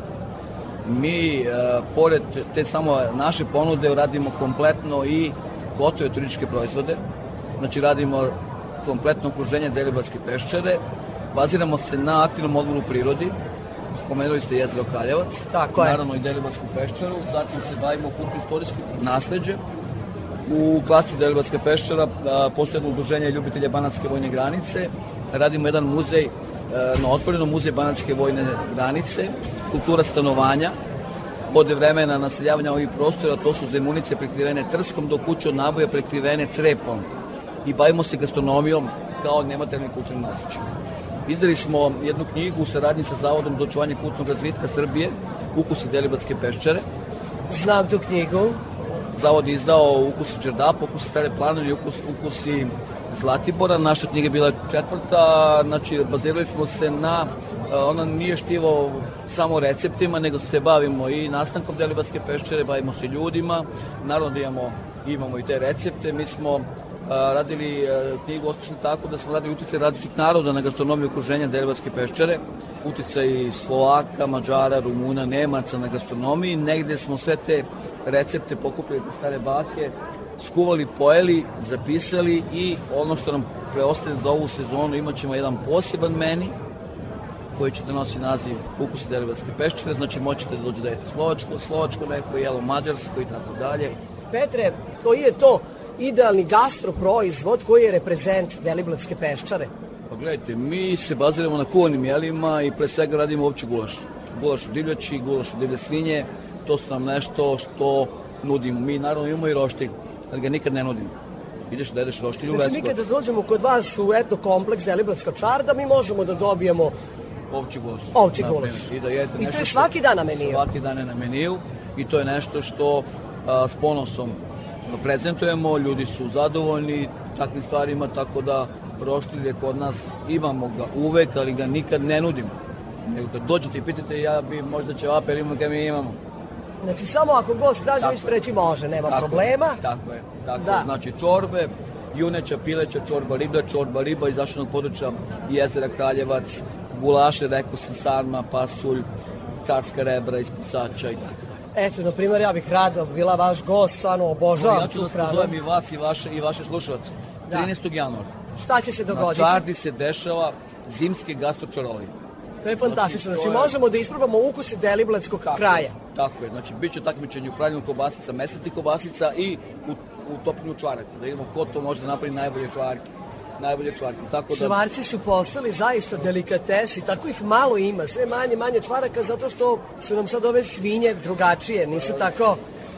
Mi, uh, pored te samo naše ponude, radimo kompletno i gotove turističke proizvode. Znači, radimo kompletno okruženje Delibatske peščare, baziramo se na aktivnom odmoru u prirodi, spomenuli ste jezero Kraljevac, Tako je. naravno i Delibatsku peščaru, zatim se bavimo kulturno-istorijskim nasleđe. U klastru Delibatska peščara postoje jedno udruženje ljubitelja Banatske vojne granice, radimo jedan muzej, a, na otvorenom muzej Banatske vojne granice, kultura stanovanja, od vremena naseljavanja ovih prostora, to su zemunice prekrivene trskom, do kuće od naboja prekrivene crepom. I bavimo se gastronomijom kao nematerijalnim kulturnim nasleđem. Izdali smo jednu knjigu u saradnji sa Zavodom za očuvanje kulturnog razvitka Srbije, Ukusi Delibatske peščare. Znam tu knjigu. Zavod je izdao Ukusi Čerdapa, Ukusi Stare planovi, ukus, Ukusi Zlatibora. Naša knjiga je bila četvrta, znači bazirali smo se na, e, ona nije štivo samo receptima, nego se bavimo i nastankom Delibatske peščare, bavimo se ljudima, naravno da imamo, imamo i te recepte. Mi smo radili a, knjigu osmišljeno tako da smo radili utjecaj različitih naroda na gastronomiju okruženja Delibatske peščare, utjecaj Slovaka, Mađara, Rumuna, Nemaca na gastronomiji. Negde smo sve te recepte pokupili te stare bake, skuvali, pojeli, zapisali i ono što nam preostaje za ovu sezonu imat ćemo jedan poseban meni koji će da nosi naziv Ukusi Delibatske peščare, znači moćete da dođe da jedete slovačko, slovačko neko, jelo mađarsko i tako dalje. Petre, koji je to idealni gastroproizvod koji je reprezent Deliblatske peščare? Pa gledajte, mi se baziramo na kuvanim jelima i pre svega radimo ovči gulaš. Gulaš u divljači, gulaš u divlje svinje, to su nam nešto što nudimo. Mi naravno imamo i roštilj, ali ga nikad ne nudimo. Ideš da jedeš roštilj u Znači, mi kada dođemo kod vas u etno kompleks Deliblatska čarda, mi možemo da dobijemo Ovči gulaš. Ovči gulaš. I da jedete I to je svaki dan na meniju. Svaki dan je na meniju i to je nešto što a, s ponosom prezentujemo, ljudi su zadovoljni takvim stvarima, tako da roštilje kod nas imamo ga uvek, ali ga nikad ne nudimo. Nego kad dođete i pitate, ja bi možda ćevape imamo kad mi imamo. Znači, samo ako gost traži, Tako vi ćete reći može, nema Tako je, problema. Tako je, tako Da. je. Znači čorbe, juneća, pileća, čorba riba, čorba riba iz zaštitnog područja jezera Kraljevac, gulaše, rekao sam, sarma, pasulj, carska rebra iz pucača i tako. Eto, na primjer, ja bih rado bila vaš gost, stvarno obožavam ja ću da hranu. pozovem i vas i vaše, i vaše slušalce. Da. 13. januara. Šta će se Na dogoditi? Čardi se dešava zimske gastročarolije. To je fantastično. Znači, Znači, je- možemo da isprobamo ukuse Deliblatskog kraja. Tako je, znači bit će takmičenje u pravljenju kobasica, mesati kobasica i u, u topljenju čvaraka. Da vidimo ko to može da napravi najbolje čvarke. Najbolje čvarke. Tako da, Čvarci su postali zaista delikatesi, tako ih malo ima, sve manje, manje čvaraka, zato što su nam sad ove svinje drugačije, nisu tako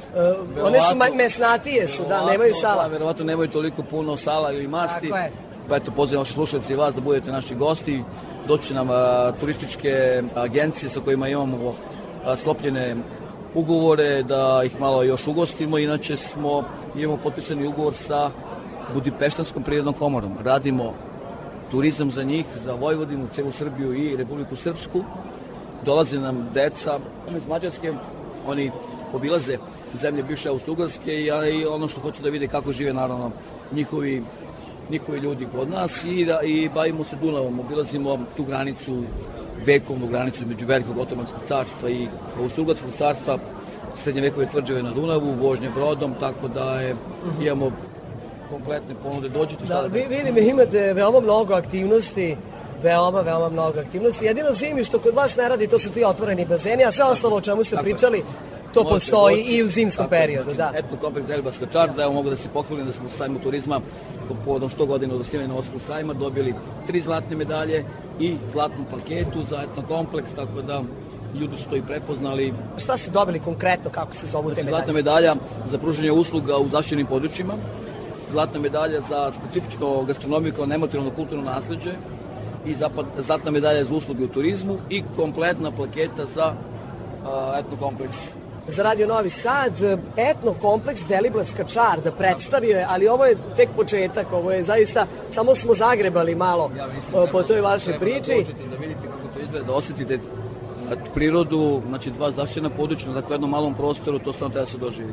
Uh, one su mesnatije su, da, nemaju sala. Da, verovatno nemaju toliko puno sala ili masti. Tako je. Pa eto, pozivam vaše slušalci i vas da budete naši gosti. Doći nam a, turističke agencije sa kojima imamo a, sklopljene ugovore, da ih malo još ugostimo. Inače smo, imamo potpisani ugovor sa Budipeštanskom prirodnom komorom. Radimo turizam za njih, za Vojvodinu, celu Srbiju i Republiku Srpsku. Dolaze nam deca iz Mađarske, oni obilaze zemlje bivše Austrougarske i, i ono što hoće da vide kako žive naravno njihovi njihovi ljudi kod nas i, da, i bavimo se Dunavom, obilazimo tu granicu, vekovnu granicu između Velikog otomanskog carstva i Austrougarskog carstva, srednje vekove tvrđave na Dunavu, vožnje brodom, tako da je, imamo kompletne ponude, dođite šta Da, da, vi, vidim, imate veoma mnogo aktivnosti, veoma, veoma mnogo aktivnosti. Jedino zimi što kod vas ne radi, to su ti otvoreni bazeni, a sve ostalo o čemu ste Tako pričali, to postoji može. i u zimskom Tako periodu, da. Etno kompleks Delbarska čarda, evo mogu da se pohvalim da smo u sajmu turizma po povodom 100 godina od osnivanja Novskog sajma dobili tri zlatne medalje i zlatnu paketu za etno kompleks, tako da ljudi su to i prepoznali. Šta ste dobili konkretno, kako se zovu te Zlatna medalje? medalja za pružanje usluga u zaštićenim područjima, zlatna medalja za specifično gastronomiju kao nematerijalno kulturno nasleđe i zapad, zlatna medalja za usluge u turizmu i kompletna plaketa za etno kompleks Za Radio Novi Sad, etno kompleks Deliblatska čarda predstavio je, ali ovo je tek početak, ovo je zaista, samo smo zagrebali malo uh, po toj vašoj da priči. dođete da vidite kako to izgleda, da osetite prirodu, znači dva zaštićena područja na tako jednom malom prostoru, to samo treba da se doživi.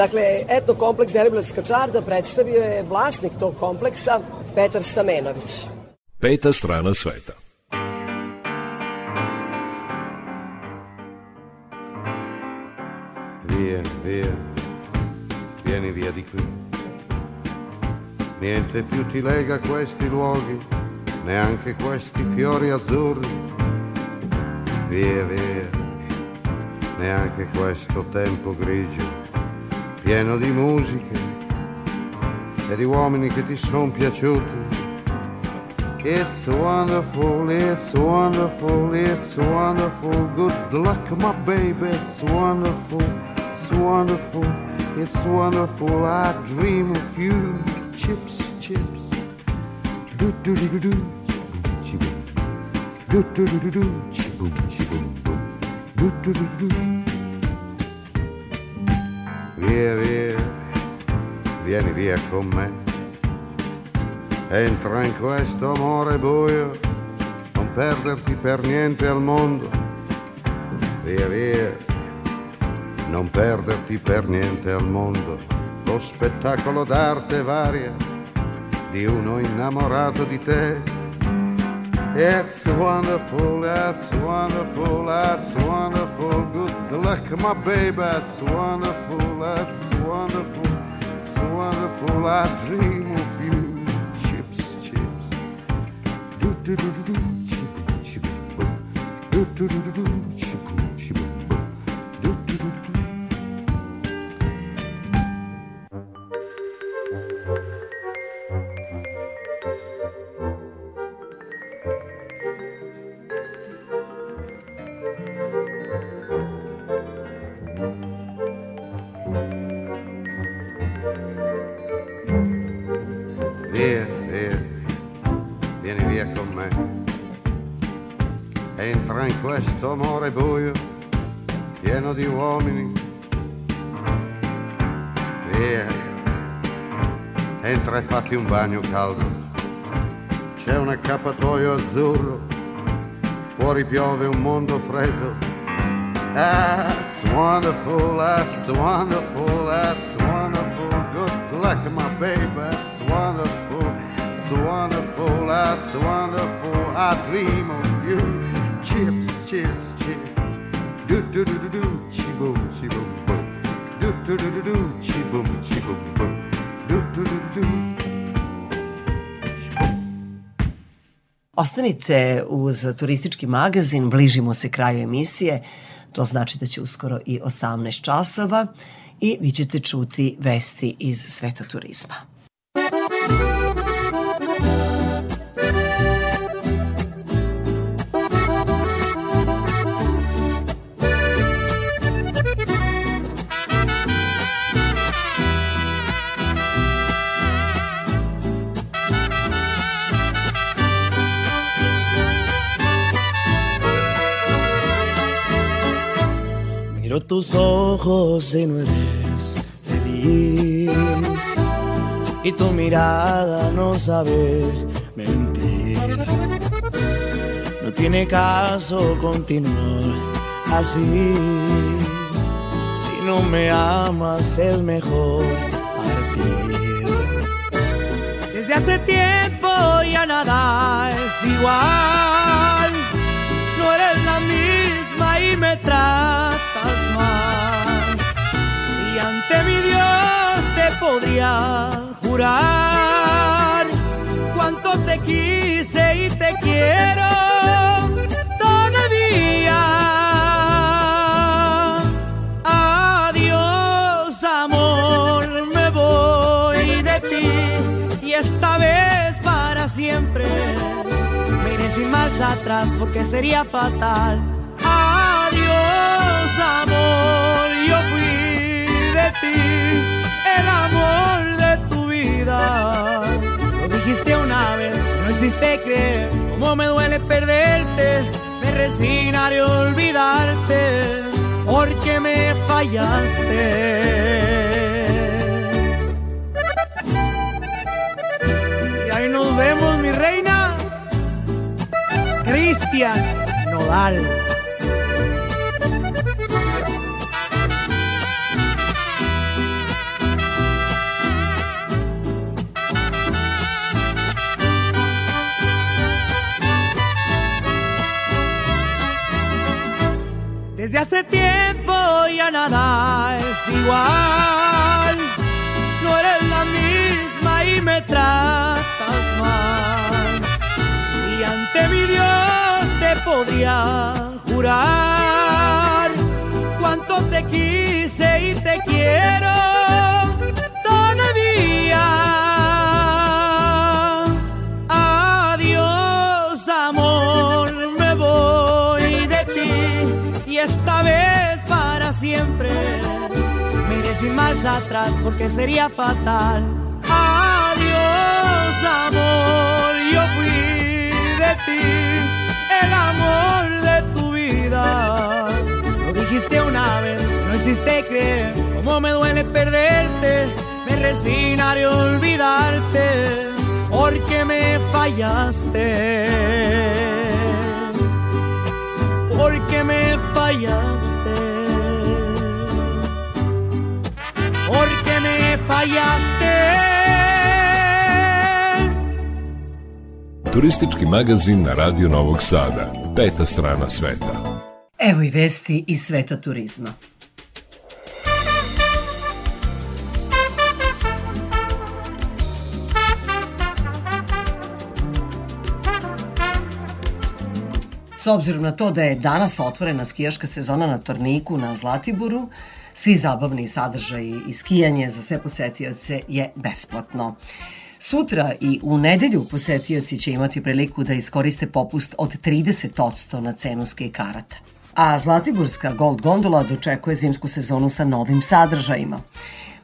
Dakle, etno kompleks Deliblatska čarda predstavio je vlasnik tog kompleksa, Petar Stamenović. Peta strana sveta. Via, via, vieni via di qui. Niente più ti lega a questi luoghi, neanche questi fiori azzurri. Via, via, neanche questo tempo grigio, pieno di musiche e di uomini che ti sono piaciuti. It's wonderful, it's wonderful, it's wonderful. Good luck, my baby, it's wonderful, it's wonderful, it's wonderful. I dream of you, chips, chips. Do do do do do, chiboom, do do do do do, chiboom, chiboom, boom. Do do do do. Via, via, vieni via con me. Entra in questo amore buio, non perderti per niente al mondo. Via via, non perderti per niente al mondo. Lo spettacolo d'arte varia di uno innamorato di te. It's wonderful, it's wonderful, it's wonderful. Good luck, my baby, it's wonderful, it's wonderful, it's wonderful. I dream of you. Chips, chips. Do do do do do. Boom. Do do do do do. Questo amore buio, pieno di uomini. Via, entra e fatti un bagno caldo. C'è un accappatoio azzurro, fuori piove un mondo freddo. That's wonderful, that's wonderful, that's wonderful. Good luck, my baby, that's wonderful, it's wonderful, that's wonderful. I dream of you. Chips, chips. Do do do do do, chi boom, chi boom boom. Do do do do do, chi boom, chi boom boom. Do do do do do. Ostanite uz turistički magazin, bližimo se kraju emisije, to znači da će uskoro i 18 časova i vi ćete čuti vesti iz sveta turizma. Tus ojos y no eres feliz. Y tu mirada no sabe mentir. No tiene caso continuar así. Si no me amas es mejor partir. Desde hace tiempo ya nada es igual. No eres la misma y me mal. Ante mi Dios te podría jurar cuánto te quise y te quiero todavía. Adiós, amor, me voy de ti y esta vez para siempre. Me iré sin marcha atrás porque sería fatal. Adiós, amor, de tu vida. Lo dijiste una vez, no hiciste creer cómo me duele perderte. Me resignaré a olvidarte porque me fallaste. Y ahí nos vemos, mi reina. Cristian Nodal. No eres la misma y me tratas mal. Y ante mi Dios te podría jurar cuánto te quise atrás porque sería fatal. Adiós, amor, yo fui de ti, el amor de tu vida. Lo dijiste una vez, no hiciste creer cómo me duele perderte. Me resignaré a olvidarte porque me fallaste. Porque me fallaste. Porque me fallaste. Turistički magazin na Radio Novog Sada. Peta strana sveta. Evo i vesti iz sveta turizma. S obzirom na to da je danas otvorena skijaška sezona na Torniku na Zlatiboru, svi zabavni sadržaji i skijanje za sve posetioce je besplatno. Sutra i u nedelju posetioci će imati priliku da iskoriste popust od 30% na cenu ski karata. A Zlatiborska Gold Gondola dočekuje zimsku sezonu sa novim sadržajima.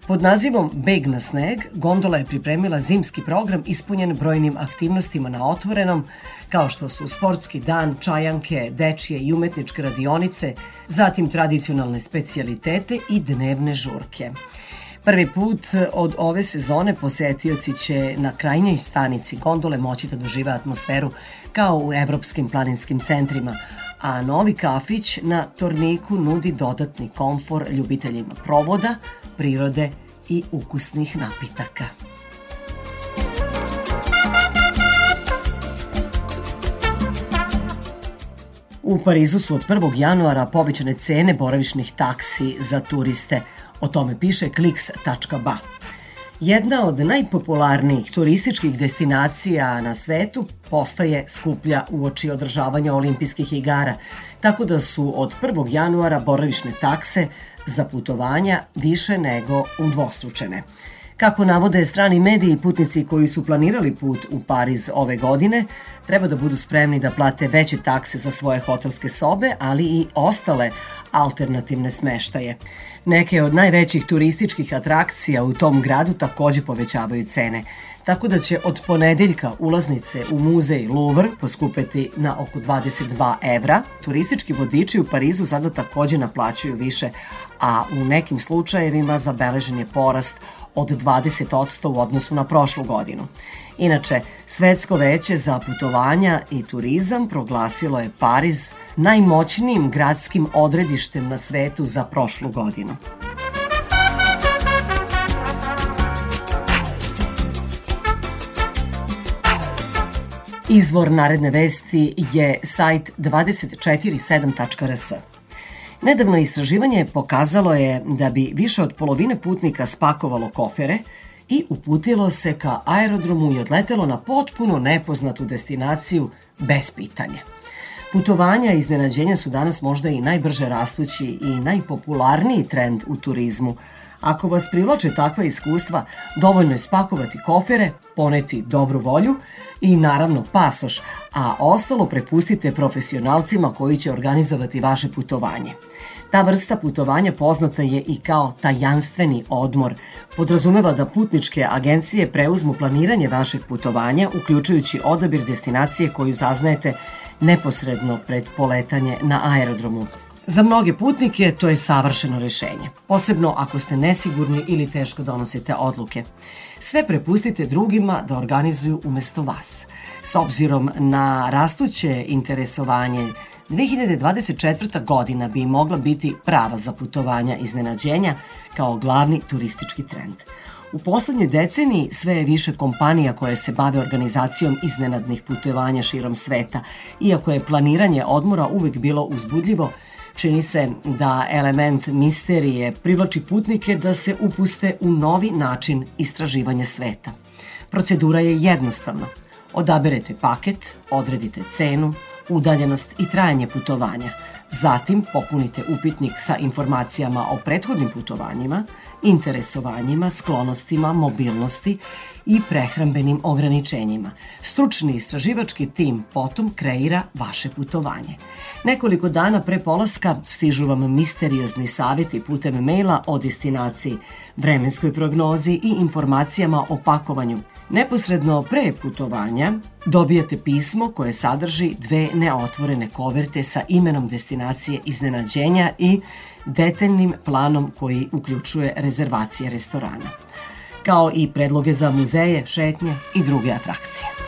Pod nazivom Beg na sneg, gondola je pripremila zimski program ispunjen brojnim aktivnostima na otvorenom, kao što su sportski dan, čajanke, dečije i umetničke radionice, zatim tradicionalne specijalitete i dnevne žurke. Prvi put od ove sezone posetioci će na krajnjoj stanici gondole moći da dožive atmosferu kao u evropskim planinskim centrima, a novi kafić na Torniku nudi dodatni komfor ljubiteljima provoda, prirode i ukusnih napitaka. U Parizu su od 1. januara povećane cene boravišnih taksi za turiste. O tome piše kliks.ba. Jedna od najpopularnijih turističkih destinacija na svetu postaje skuplja u oči održavanja olimpijskih igara, tako da su od 1. januara boravišne takse za putovanja više nego udvostručene. Kako navode strani mediji, putnici koji su planirali put u Pariz ove godine treba da budu spremni da plate veće takse za svoje hotelske sobe, ali i ostale alternativne smeštaje. Neke od najvećih turističkih atrakcija u tom gradu takođe povećavaju cene, tako da će od ponedeljka ulaznice u muzej Louvre poskupeti na oko 22 evra. Turistički vodiči u Parizu sada takođe naplaćuju više, a u nekim slučajevima zabeležen je porast od 20% u odnosu na prošlu godinu. Inače, Svetsko veće za putovanja i turizam proglasilo je Pariz najmoćnijim gradskim odredištem na svetu za prošlu godinu. Izvor naredne vesti je sajt 247.rs. Nedavno istraživanje pokazalo je da bi više od polovine putnika spakovalo kofere i uputilo se ka aerodromu i odletelo na potpuno nepoznatu destinaciju bez pitanja. Putovanja i iznenađenja su danas možda i najbrže rastući i najpopularniji trend u turizmu. Ako vas privlače takva iskustva, dovoljno je spakovati kofere, poneti dobru volju i naravno pasoš, a ostalo prepustite profesionalcima koji će organizovati vaše putovanje. Ta vrsta putovanja poznata je i kao tajanstveni odmor. Podrazumeva da putničke agencije preuzmu planiranje vašeg putovanja, uključujući odabir destinacije koju zaznajete neposredno pred poletanje na aerodromu. Za mnoge putnike to je savršeno rešenje, posebno ako ste nesigurni ili teško donosite odluke. Sve prepustite drugima da organizuju umesto vas. S obzirom na rastuće interesovanje 2024. godina bi mogla biti prava za putovanja iznenađenja kao glavni turistički trend. U poslednjoj deceniji sve je više kompanija koje se bave organizacijom iznenadnih putovanja širom sveta. Iako je planiranje odmora uvek bilo uzbudljivo, čini se da element misterije privlači putnike da se upuste u novi način istraživanja sveta. Procedura je jednostavna. Odaberete paket, odredite cenu, udaljenost i trajanje putovanja. Zatim popunite upitnik sa informacijama o prethodnim putovanjima, interesovanjima, sklonostima, mobilnosti i prehrambenim ograničenjima. Stručni istraživački tim potom kreira vaše putovanje. Nekoliko dana pre polaska stižu vam misteriozni savjeti putem maila o destinaciji, vremenskoj prognozi i informacijama o pakovanju. Neposredno pre putovanja dobijate pismo koje sadrži dve neotvorene koverte sa imenom destinacije iznenađenja i detaljnim planom koji uključuje rezervacije restorana, kao i predloge za muzeje, šetnje i druge atrakcije.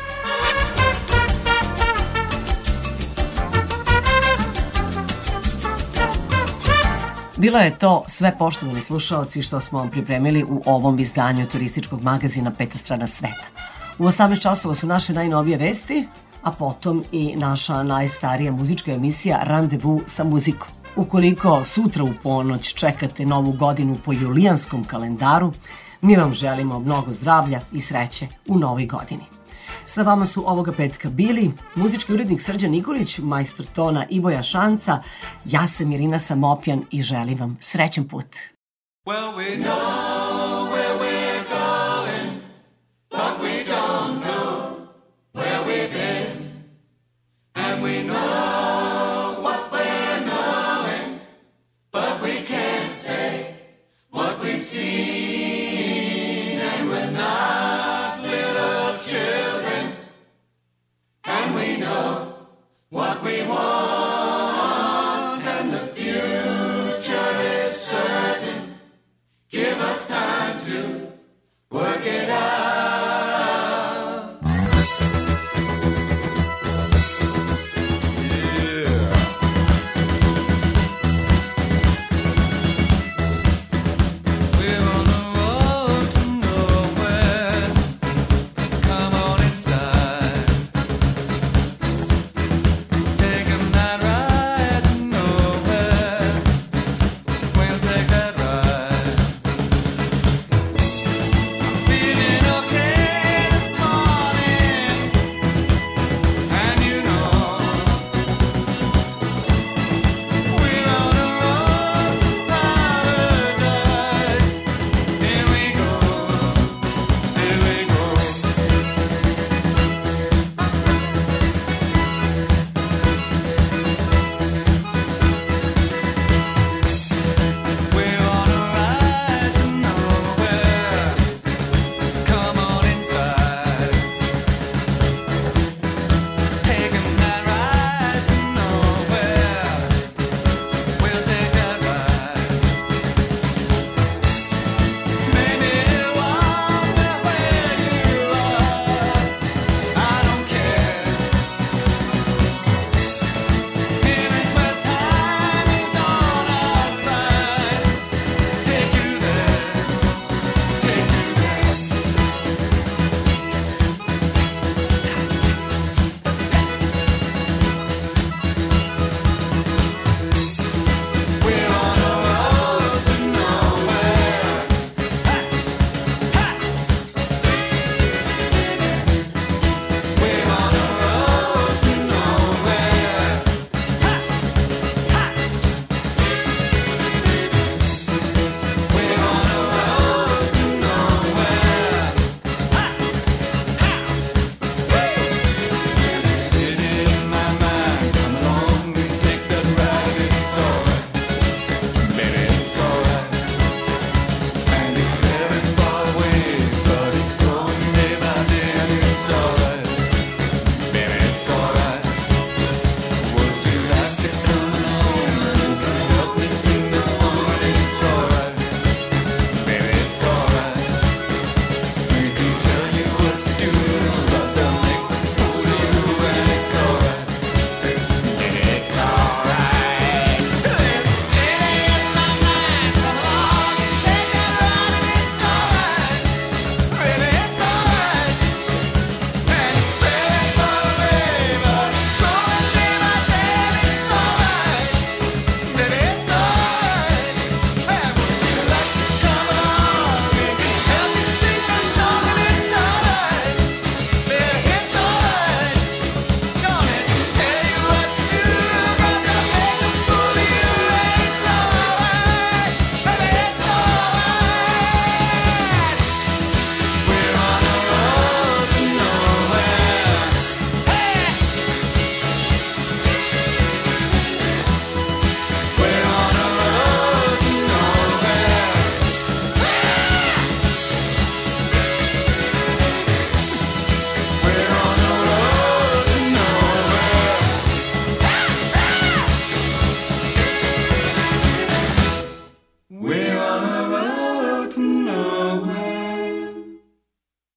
Bilo je to sve poštovani slušaoci što smo vam pripremili u ovom izdanju turističkog magazina Peta strana sveta. U 18 časova su naše najnovije vesti, a potom i naša najstarija muzička emisija Randevu sa muzikom. Ukoliko sutra u ponoć čekate novu godinu po julijanskom kalendaru, mi vam želimo mnogo zdravlja i sreće u novoj godini. Sa vama su ovoga petka bili muzički urednik Srđan Nikolić, majstor tona Ivoja Šanca, ja sam Irina Samopjan i želim vam srećan put. Well, we know. What we want.